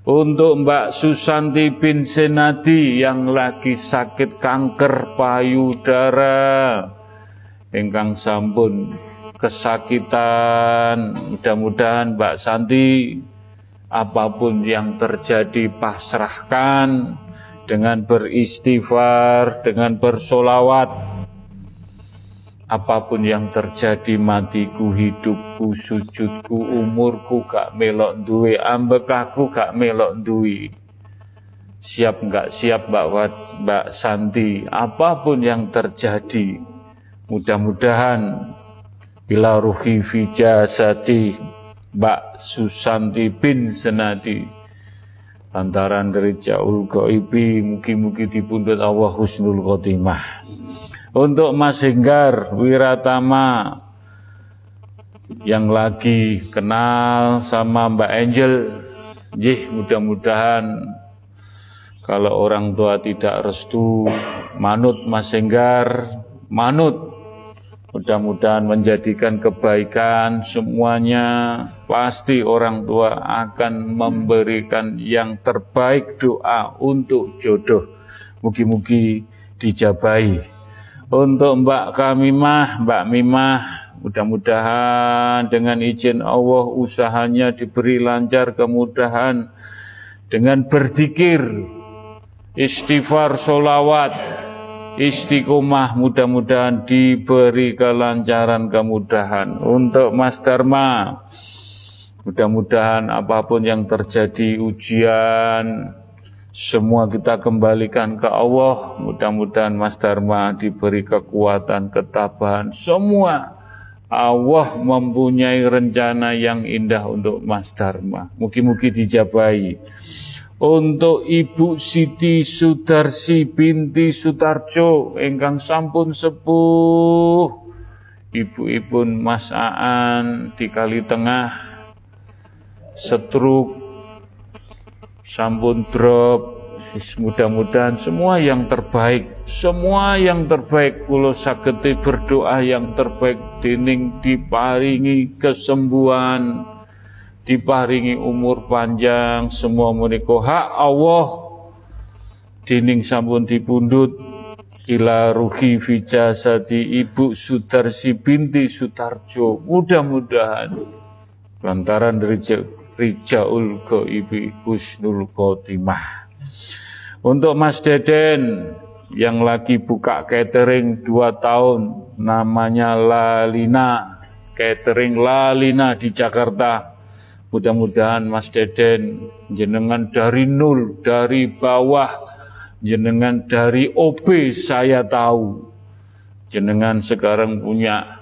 Untuk Mbak Susanti bin Senadi yang lagi sakit kanker payudara, ingkang sampun kesakitan, mudah-mudahan Mbak Santi apa pun yang terjadi pasrahkan dengan beristighfar, dengan bersolawat, apa pun yang terjadi matiku hidupku sujudku umurku gak melok duwe ambekaku gak melok duwe. Siap nggak siap Mbak Mbak Santi? Apa pun yang terjadi mudah-mudahan bila ruhi fijasati Mbak Susanti bin Senadi. Lantaran dari jauh goibi mugi-mugi dipundut Allah husnul khotimah. Untuk Mas Henggar Wiratama yang lagi kenal sama Mbak Angel, jih mudah-mudahan kalau orang tua tidak restu, manut Mas Henggar, manut Mudah-mudahan menjadikan kebaikan semuanya pasti orang tua akan memberikan yang terbaik doa untuk jodoh. Mugi-mugi dijabai. Untuk Mbak Kamimah, Mbak Mimah, mudah-mudahan dengan izin Allah usahanya diberi lancar kemudahan dengan berzikir, istighfar, solawat, istiqomah mudah-mudahan diberi kelancaran kemudahan untuk Mas Dharma mudah-mudahan apa pun yang terjadi ujian semua kita kembalikan ke Allah. Mudah-mudahan Mas Dharma diberi kekuatan, ketabahan. Semua Allah mempunyai rencana yang indah untuk Mas Dharma. Mungkin-mungkin dijabai. Untuk Ibu Siti Sudarsi binti Sutarjo engkang sampun sepuh. Ibu-ibu Mas Aan di Kali Tengah setruk sampun drop mudah-mudahan semua yang terbaik semua yang terbaik kulo sageti berdoa yang terbaik dining diparingi kesembuhan diparingi umur panjang semua menika hak Allah dining sampun dipundut ila ruhi fijasati ibu Sudarsi binti Sutarjo. Mudah-mudahan lantaran rezeki Rijaul Goibi Husnul Khotimah. Untuk Mas Deden yang lagi buka catering dua tahun namanya Lalina. Catering Lalina di Jakarta mudah-mudahan Mas Deden jenengan dari nol dari bawah jenengan dari OB saya tahu. Jenengan sekarang punya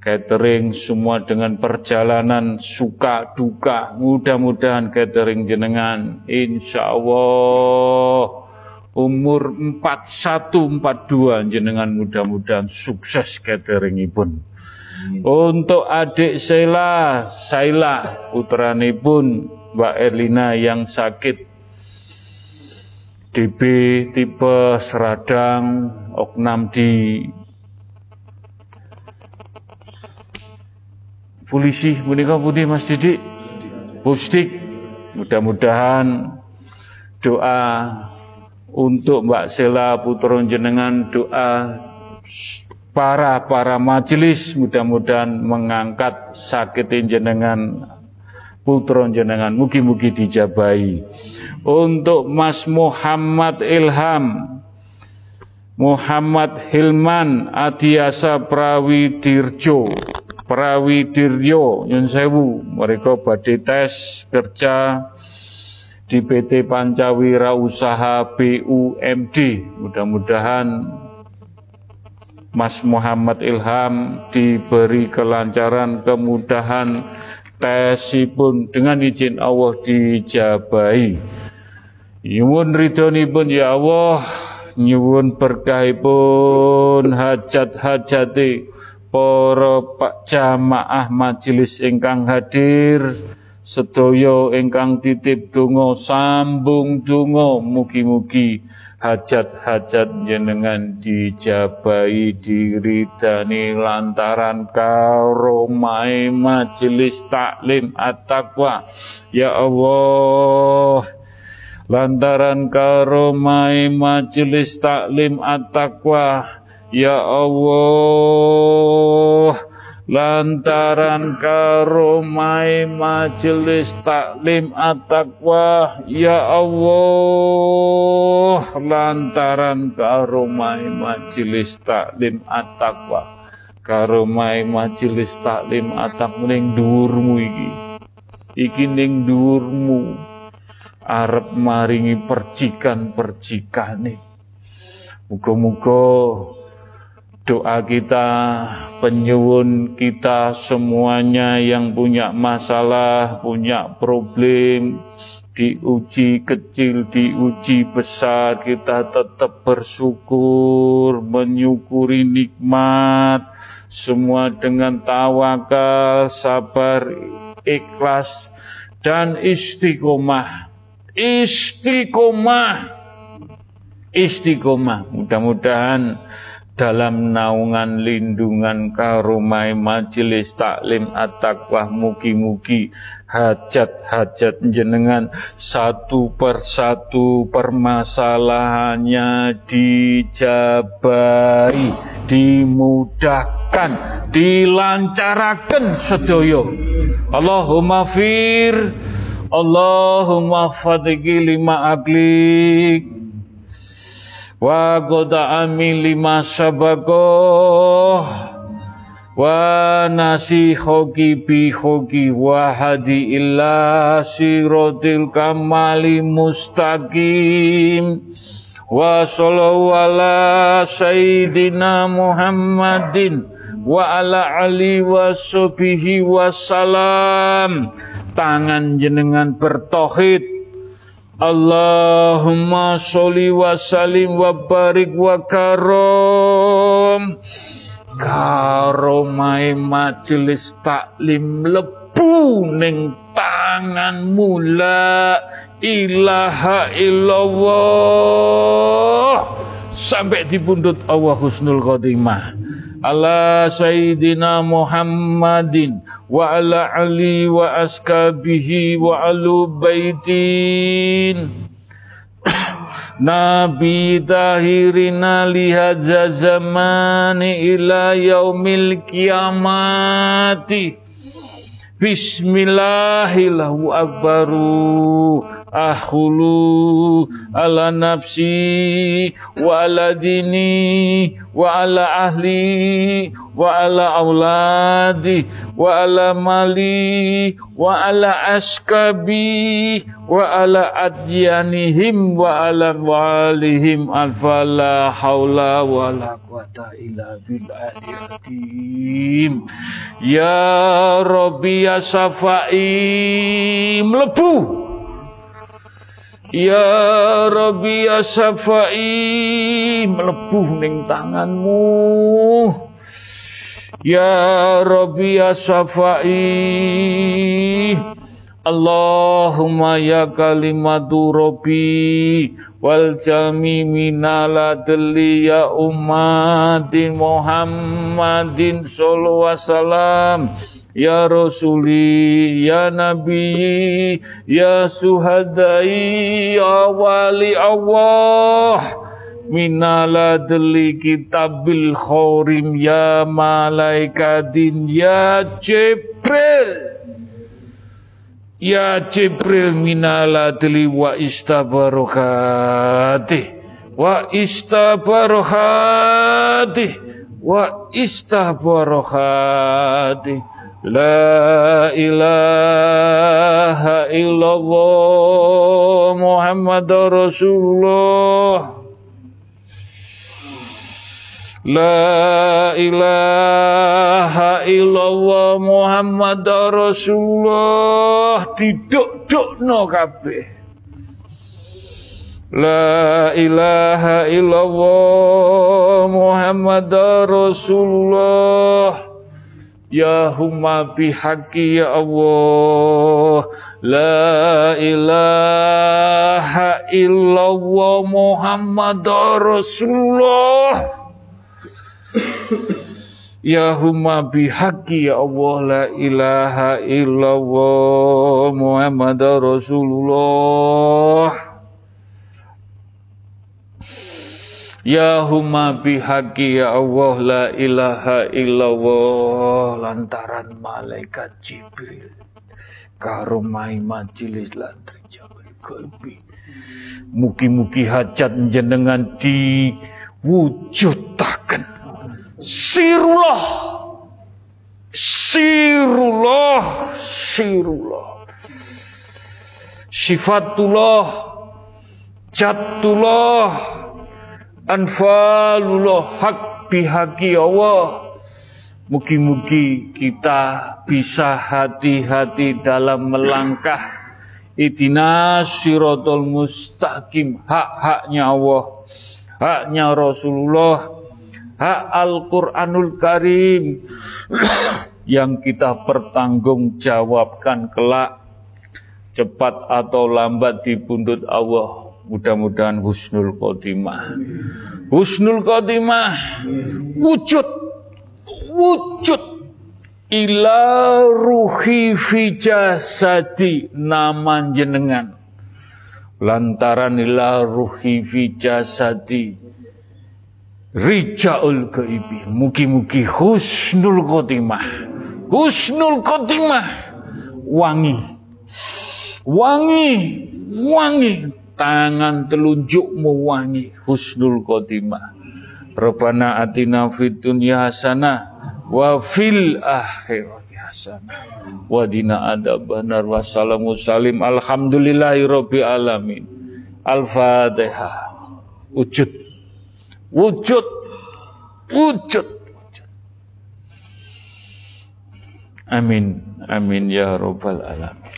catering semua dengan perjalanan suka duka. Mudah-mudahan catering jenengan insya Allah umur 4142 jenengan mudah-mudahan sukses catering pun untuk adik Sela Saila putrani pun Mbak Erlina yang sakit DB tipe seradang oknam di polisi. Menikah putih Mas Didik? Pustik mudah-mudahan doa untuk Mbak Sela Putron Jenengan doa para para majelis mudah-mudahan mengangkat sakit jenengan putron jenengan mugi-mugi dijabai untuk Mas Muhammad Ilham Muhammad Hilman Adiasa Prawidirjo Prawidiryo Yun Sewu. Mereka badhe tes kerja di PT Pancawira Usaha BUMD mudah-mudahan Mas Muhammad Ilham diberi kelancaran kemudahan tesipun dengan izin Allah dijabai nyuwun ridhonipun ya Allah. Nyuwun berkahipun hajat-hajati para pak jamaah majelis ingkang hadir. Sedaya ingkang titip donga sambung donga mugi-mugi hajat-hajat jenengan dijabai diridani lantaran karomai majelis taklim at-taqwa. Ya Allah lantaran karomai majelis taklim at-taqwa. Ya Allah lantaran karomai majelis taklim at-taqwa ya Allah lantaran karomai majelis taklim at-taqwa karomai majelis taklim at-taqwa ning dhuwurmu iki. Iki ning dhuwurmu. Arep maringi percikan-percikane. Muga-muga doa kita, penyuwun kita semuanya yang punya masalah, punya problem, diuji kecil, diuji besar, kita tetap bersyukur, menyukuri nikmat, semua dengan tawakal, sabar, ikhlas, dan istiqomah. Istiqomah. Istiqomah. Mudah-mudahan dalam naungan lindungan karumai majelis taklim at-taqwa mugi-mugi hajat-hajat jenengan satu persatu permasalahannya dijabai dimudahkan dilancarakan sedoyo Allahumma fir Allahumma fadiki lima aglik wa amin lima sabagoh. Wa nasi hoki bi hoki wa hadi illa sirotil kamali mustaqim. Wa sallallahu ala sayyidina muhammadin wa ala ali wa sobihi wa salam. Tangan jenengan bertohid Allahumma sholli wa salim wa barik wa karom. Karomai majelis taklim lebu ning tanganmu la ilaha illallah. Sampai di pundut Allah husnul khotimah. Ala sayyidina Muhammadin wa askabihi wa alu baitin Nabi tahirina lihadza zamani ila yaumil kiamati Bismillahillahu akbaru ahulu ala nafsi wa ala dini wa ala ahli wa ala auladi wa ala mali wa ala askabi wa ala adyanihim wa ala walihim alfala haula wa la quwata illa billahi ya rabbi ya safai mlebu Ya Rabbi ya Safai melepuh ning tanganmu Ya Rabbi ya Safai Allahumma ya kalimatu Rabbi wal jami minala deli ya Muhammadin sallallahu wasallam. Ya Rasuli, Ya Nabi, Ya Suhadai, Ya Wali Allah Minala deli kitabil khorim Ya Malaikatin, Ya Jibril. Ya Jibril minala deli wa istabarokati. Wa istabarokati. Wa istabarokati. La ilaha illallah Muhammad Rasulullah La ilaha illallah Muhammad Rasulullah. Diduk-dukno kabeh. La ilaha illallah Muhammad Rasulullah. Ya humma bihaqi ya Allah. La ilaha illallah Muhammad Rasulullah Ya humma bihaqi ya Allah La ilaha illallah Muhammad Rasulullah. Ya huma bihaqi ya Allah la ilaha illallah. Lantaran malaikat Jibril karomai majelis lantri jabal kalbi mugi-mugi hajat jenengan diwujudaken sirullah. Sirullah. Sirullah. Sifatullah. Jatullah. Anfalullah. Hak bihaki Allah. Mugi-mugi kita bisa hati-hati dalam melangkah Itina sirotol mustaqim. Hak-haknya Allah. Haknya Rasulullah Hak Al-Quranul Karim. Yang kita pertanggungjawabkan kelak. Cepat atau lambat di pundut Allah. Mudah-mudahan husnul khotimah. Husnul khotimah. Wujud. Wujud. Ila ruhi fi jasadi. Naman jenengan. Lantaran ila ruhi fi rijaul gaibi mugi-mugi husnul khotimah. Husnul khotimah. Wangi. Wangi. Wangi. Tangan telunjukmu wangi husnul khotimah. Rabbana atina fid dunya hasanah wa fil akhirati hasanah wa dina adzabannar. Wa salamu salim. Alhamdulillahi alamin. Al-fatihah wujud. Wujud. Wujud amin. Amin ya rabbal alamin